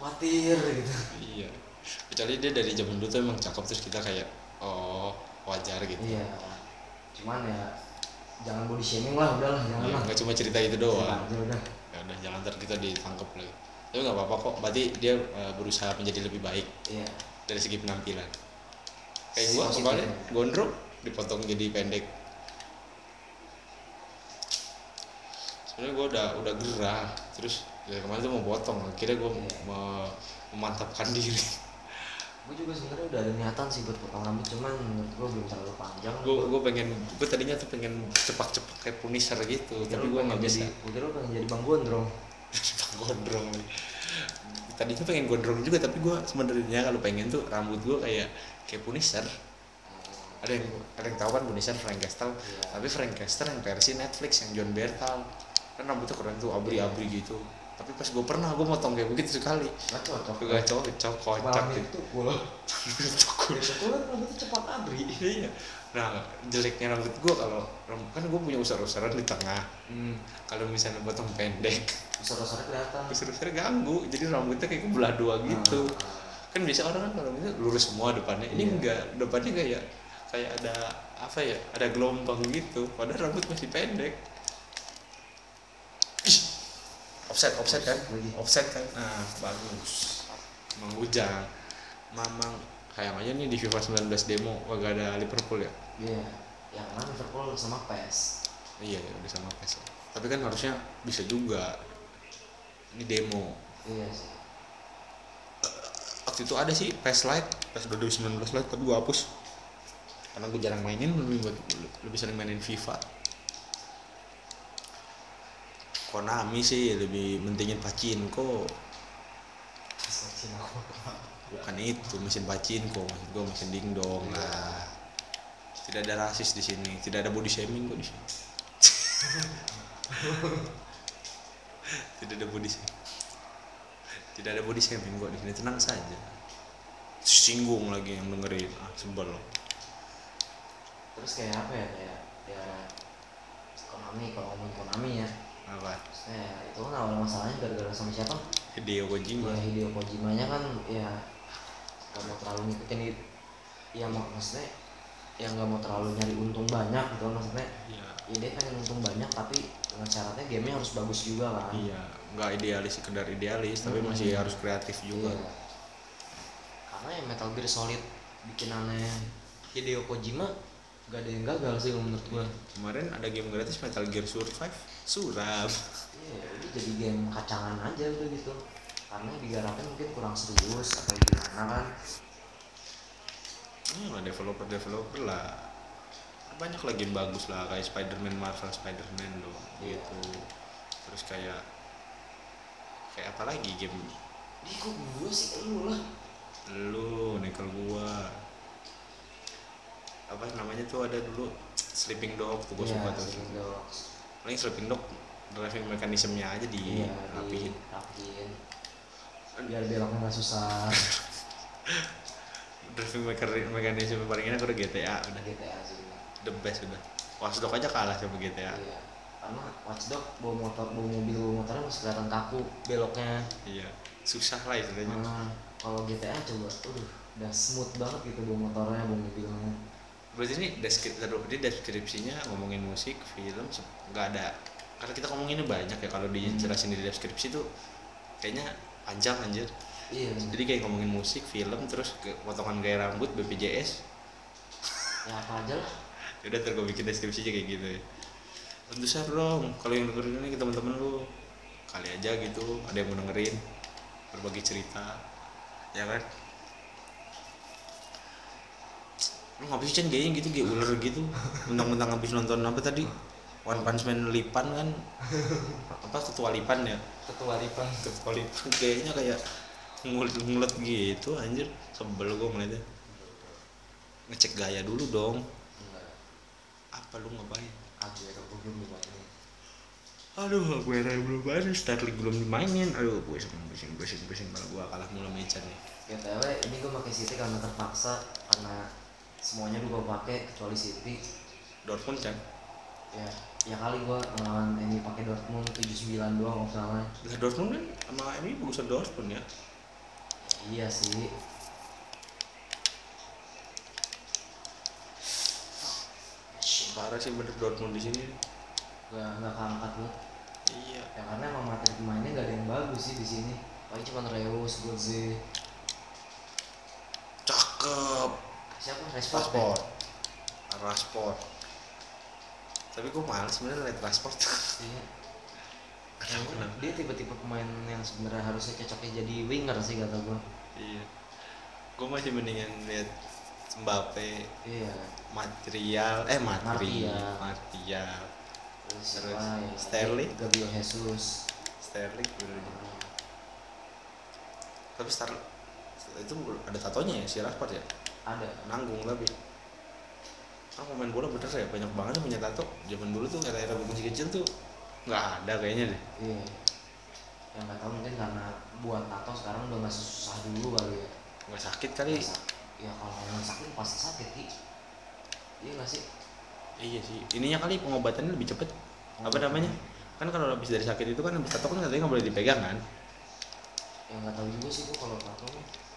khawatir gitu. Iya kecuali dia dari zaman dulu tuh emang cakep terus kita kayak oh wajar gitu. Iya. Cuman ya jangan body shaming lah udahlah jangan Iya, lah. nggak cuma cerita itu doang. Aja udah. Ya udah jangan ntar kita ditangkap lagi. Tapi nggak apa-apa kok berarti dia eh, berusaha menjadi lebih baik iya. dari segi penampilan. Kayak gua kemarin ya. gondrong dipotong jadi pendek. Sebenarnya gua udah udah gerah. Terus ya kemarin tuh mau potong akhirnya gua Iya. me- memantapkan diri gue juga sebenarnya udah ada niatan sih buat potong rambut cuman menurut gue belum terlalu panjang. Gua gua pengen gua tadinya tuh pengen cepak-cepak kayak punisher gitu Kira tapi pengen nggak bisa. gue kira pengen jadi bang gondrong. Gondrong. Tadinya pengen gondrong juga tapi gua sebenarnya kalau pengen tuh rambut gua kayak kayak punisher. Ada yang ada yang tahu kan Punisher Frank Castle? Iya. tapi Frank Castle yang versi Netflix yang John Bertal. Kan rambutnya keren tuh abri-abri gitu tapi pas gue pernah gue motong kayak begitu sekali. Nggak cocok. Gue gak cocok kocak gitu itu gue itu kan rambutnya cepat abri. Iya. Nah jeleknya rambut gue kalau ram- kan gue punya usar-usaran di tengah. Hmm. kalau misalnya potong pendek. Besar-besarnya kelihatan. Usar-usarnya ganggu jadi rambutnya kayak kebelah dua gitu. Nah, kan biasa orang kan kalau misalnya lurus semua depannya. Ini Iya. enggak depannya kayak kayak ada apa ya ada gelombang gitu. Padahal rambut masih pendek Ih, offset offset kan? Offset kan? Nah bagus. Mang Ujang Mamang. Kayak aja nih di FIFA 19 demo kagak ada Liverpool ya? Iya. Yang mana Liverpool sama PES iya ya udah sama PES tapi kan harusnya bisa juga. Ini demo. Iya sih. Waktu itu ada sih PES Lite. PES 2019 Lite tapi gue hapus. Karena gue jarang mainin lebih lebih sering mainin FIFA Konami sih lebih mentingin aku bukan itu mesin pachinko maksud gue mesin dingdong lah tidak ada rasis di sini. Tidak ada body shaming kok di sini. Tidak ada body shaming. Tidak ada body shaming kok di sini. Tenang saja. Singgung lagi yang dengerin. Ah sebel. Terus kayak apa ya? Kayak ya Konami kalau ngomongin Konami ya apa? Ya, itu kan awal masalahnya gara-gara sama siapa? Hideo Kojima. Ya Hideo Kojimanya kan ya gak mau terlalu ngikutin it- ya mak- maksudnya yang gak mau terlalu nyari untung banyak gitu maksudnya. Iya. Ya dia pengen untung banyak tapi dengan syaratnya gamenya harus bagus juga kan. Iya nggak idealis sekedar idealis tapi Hmm. masih harus kreatif juga. Iya. karena ya Metal Gear Solid bikinannya Hideo Kojima gak ada yang gagal sih menurut gua. Kemarin ada game gratis Metal Gear Survive suram. Iya jadi game kacangan aja udah gitu. Karena yang digarapin mungkin kurang serius atau gimana kan. Hmm, developer developer lah. Banyak lah game bagus lah kayak Spider-Man Marvel Spider-Man loh gitu. Terus kayak kayak apa lagi game? Ih kok gua sih lu lah. Lu nekel gua. Apa namanya tuh ada dulu? Sleeping Dog tuh gua Iya, suka tuh. Sleeping Dogs. Paling Sleeping Dog driving mekanismenya aja di Iya, rapihin rapihin. Biar beloknya nggak susah. driving mekan- mekanisme paling enak udah GTA udah GTA sih. the best udah Watch Dogs aja kalah sama GTA Iya. Karena Watchdog bawa motor, bawa mobil, bawa motornya masih kelihatan kaku beloknya. iya susah lah istilahnya Nah, kalau GTA coba, uh, udah smooth banget gitu bawa motornya, bawa mobilnya. Berarti ini deskripsi ini deskripsinya ngomongin musik film nggak ada. Karena kita ngomonginnya banyak ya kalau dijelasin di deskripsi tuh kayaknya panjang anjir. Iya. jadi kayak ngomongin musik film terus ke potongan gaya rambut BPJS Ya apa aja lah. ya udah ntar gue bikin deskripsinya kayak gitu ya. Tentu share dong kalau yang dengerin ini ke teman-teman lu kali aja gitu. Ada yang mau dengerin berbagi cerita. Ya kan lu ngapain sih Chan kayaknya gitu kayak ular gitu. Mentang-mentang habis nonton apa tadi? One Punch Man Lipan kan? Apa ketua Lipan ya? Ketua Lipan. ketua Lipan kayaknya kayak ngulet-ngulet gitu anjir. Sebel gue ngeliatnya. Ngecek gaya dulu dong. Apa lu ngapain? Aku ya aku belum dimainin. aduh gue yang belum main Starlink belum dimainin. Aduh pusing pusing pusing pusing malah gue kalah mulu sama Ican nih. GTW ini gue pakai City karena terpaksa karena semuanya gue pakai kecuali City Dortmund kan ya ya kali gua ngelawan MU pakai Dortmund 79 doang opsionalnya Lah Dortmund kan sama MU bagusan Dortmund ya. iya sih Parah sih bener Dortmund di sini. gak nggak keangkat lu Iya. ya karena emang materi pemainnya gak ada yang bagus sih di sini paling cuma Reus, Godze Cakep. Siapa Rashford Rashford. Rashford. Tapi gue males sebenarnya liat Rashford. iya Kenapa, kenapa? dia tipe-tipe pemain yang sebenarnya harusnya cocoknya jadi winger sih kata gua Iya. Gue masih mendingan lihat Mbappe, iya material, eh material, Martial. Martial, terus Terus ya Sterling. Gabriel Jesus Sterling, bener -bener. tapi Star itu ada tatonya ya si Rashford ya ada nanggung tapi. Kan pemain bola bener ya banyak banget yang punya tato. Zaman dulu tuh era-era gue kecil kecil tuh nggak ada kayaknya deh. Iya. Yang nggak tahu mungkin karena buat tato sekarang udah nggak susah dulu kali ya. Nggak sakit kali. Sak- ya kalau yang sakit pasti sakit ki. Iya nggak sih? Iya sih. Ininya kali pengobatannya lebih cepet. Apa namanya? Kan kalau habis dari sakit itu kan habis tato kan katanya nggak boleh dipegang kan? Yang nggak tahu juga sih gua kalau tato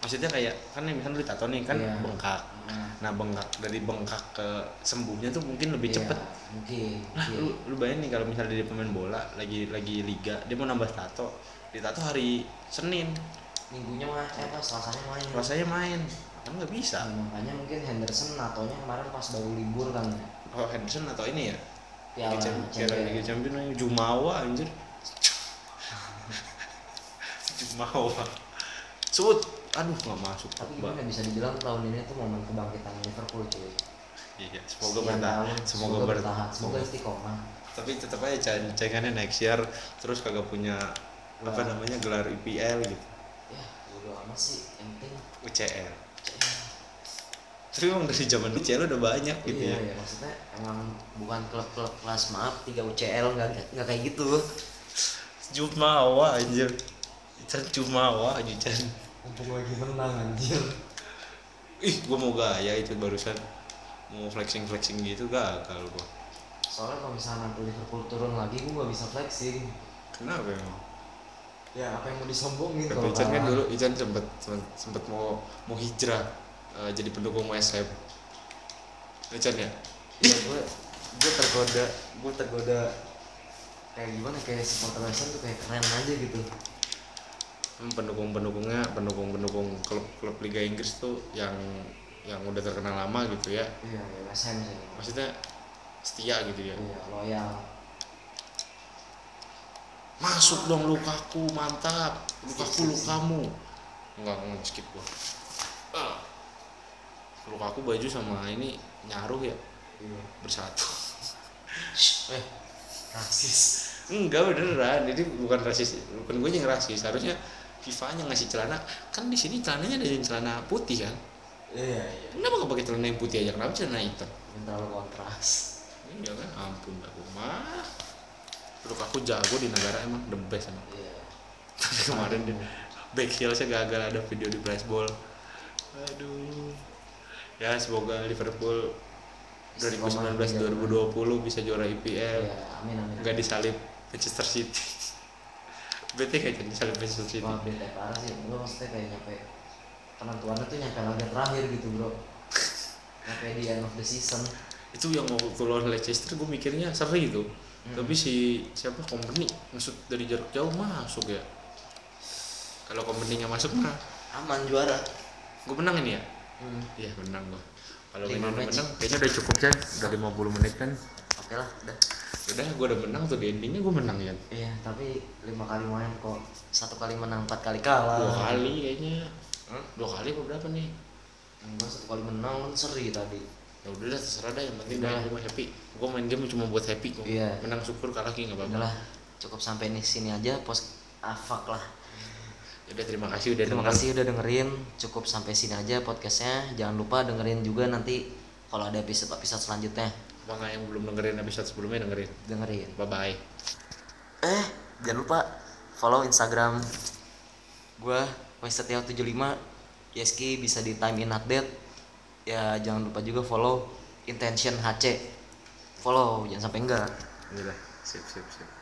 maksudnya kayak kan nih misalnya lu tato nih kan Iya. bengkak. Nah, nah bengkak dari bengkak ke sembuhnya tuh mungkin lebih iya, cepet. mungkin Lah, iya. lu lu bayangin nih kalau misalnya dia pemain bola lagi lagi liga dia mau nambah tato. Di tato hari Senin. Minggunya mah eh apa selasanya main. Rasanya main. Kan nggak bisa. Nah, makanya mungkin Henderson natonya kemarin pas baru libur kan. Oh Henderson atau ini ya? Piala Liga Champions. Jumawa anjir. Jumawa. Sud aduh nggak masuk tapi gimana bisa dibilang tahun ini tuh momen kebangkitan Liverpool cuy. Iya semoga bertahan semoga bertahan semoga istiqomah. Tapi tetap aja ceng- cengannya next year terus kagak punya apa Gelar. namanya gelar IPL gitu. Ya udah amat sih yang penting UCL tapi emang dari zaman UCL udah banyak gitu iya, ya. iya, maksudnya emang bukan klub-klub kelas maaf tiga UCL nggak nggak kayak gitu. Jumawa anjir. Ican Jumawa Ican mumpung lagi menang anjir. Ih gua mau gaya itu barusan. Mau flexing flexing gitu gagal gua. Soalnya kalau misalnya nanti Liverpool turun lagi gue nggak bisa flexing. Kenapa emang? Ya apa yang mau disombongin Tapi kalau Ican kan dulu Ican sempet sempet, mau mau hijrah eh, jadi pendukung Ham. Ican ya? Iya gue gue tergoda gue tergoda kayak gimana kayak supporter Ham tuh kayak keren aja gitu pendukung-pendukungnya pendukung-pendukung klub-klub Liga Inggris tuh yang yang udah terkenal lama gitu ya. Iya ya sih maksudnya setia gitu ya? Iya loyal. Masuk dong Lukaku mantap. Lukaku Lukamu. Enggak enggak skip gua. Ah. Lukaku baju sama ini nyaruh ya? Iya. Bersatu. Eh. Rasis. Enggak beneran. Ini bukan rasis. Bukan gue yang rasis. Harusnya FIFA nya ngasih celana kan di sini celananya ada yang celana putih kan? Iya iya. Kenapa nggak pakai celana yang putih aja? Kenapa celana hitam? Yang terlalu kontras. Iya kan? Ampun aku mah. Lukaku jago di negara emang the best emang. Iya. Tapi kemarin dia back heelsnya gagal ada video di flashball aduh. Ya semoga Liverpool 2019 2020 bisa juara IPL iya amin amin. Nggak disalip Manchester City bete kayak disalip Manchester City Wah bete parah sih, lu maksudnya kayak nyampe penentuannya tuh nyampe laga terakhir gitu bro. Nyampe di end of the season. Itu yang mau keluar Leicester gue mikirnya seri itu. Hmm. tapi si siapa? Company maksud dari jarak jauh masuk ya. Kalau company nggak masuk mah Aman juara. Gue menang ini ya? Hmm. iya menang gue kalau match. menang kayaknya udah cukup kan udah 50 menit kan? Oke lah, udah udah gue udah menang tuh di endingnya gue menang ya Iya, tapi lima kali main kok Satu kali menang, empat kali kalah dua kali kayaknya Hah? dua kali apa berapa nih Enggak, satu kali menang kan seri tadi ya udah dah terserah dah yang penting Udah. gue happy gue main game cuma buat happy kok Iya. menang syukur kalah lagi nggak apa-apa cukup sampai di sini aja pos afak lah udah terima kasih udah Terima denger. kasih udah dengerin. Cukup sampai sini aja podcastnya. Jangan lupa dengerin juga nanti kalau ada episode-episode selanjutnya. Bang yang belum dengerin episode sebelumnya dengerin Dengerin. bye bye Eh, jangan lupa follow Instagram gua Westetio75 Yeski bisa di time in update. Ya jangan lupa juga follow Intention HC. Follow jangan sampai enggak. Dah, sip sip sip.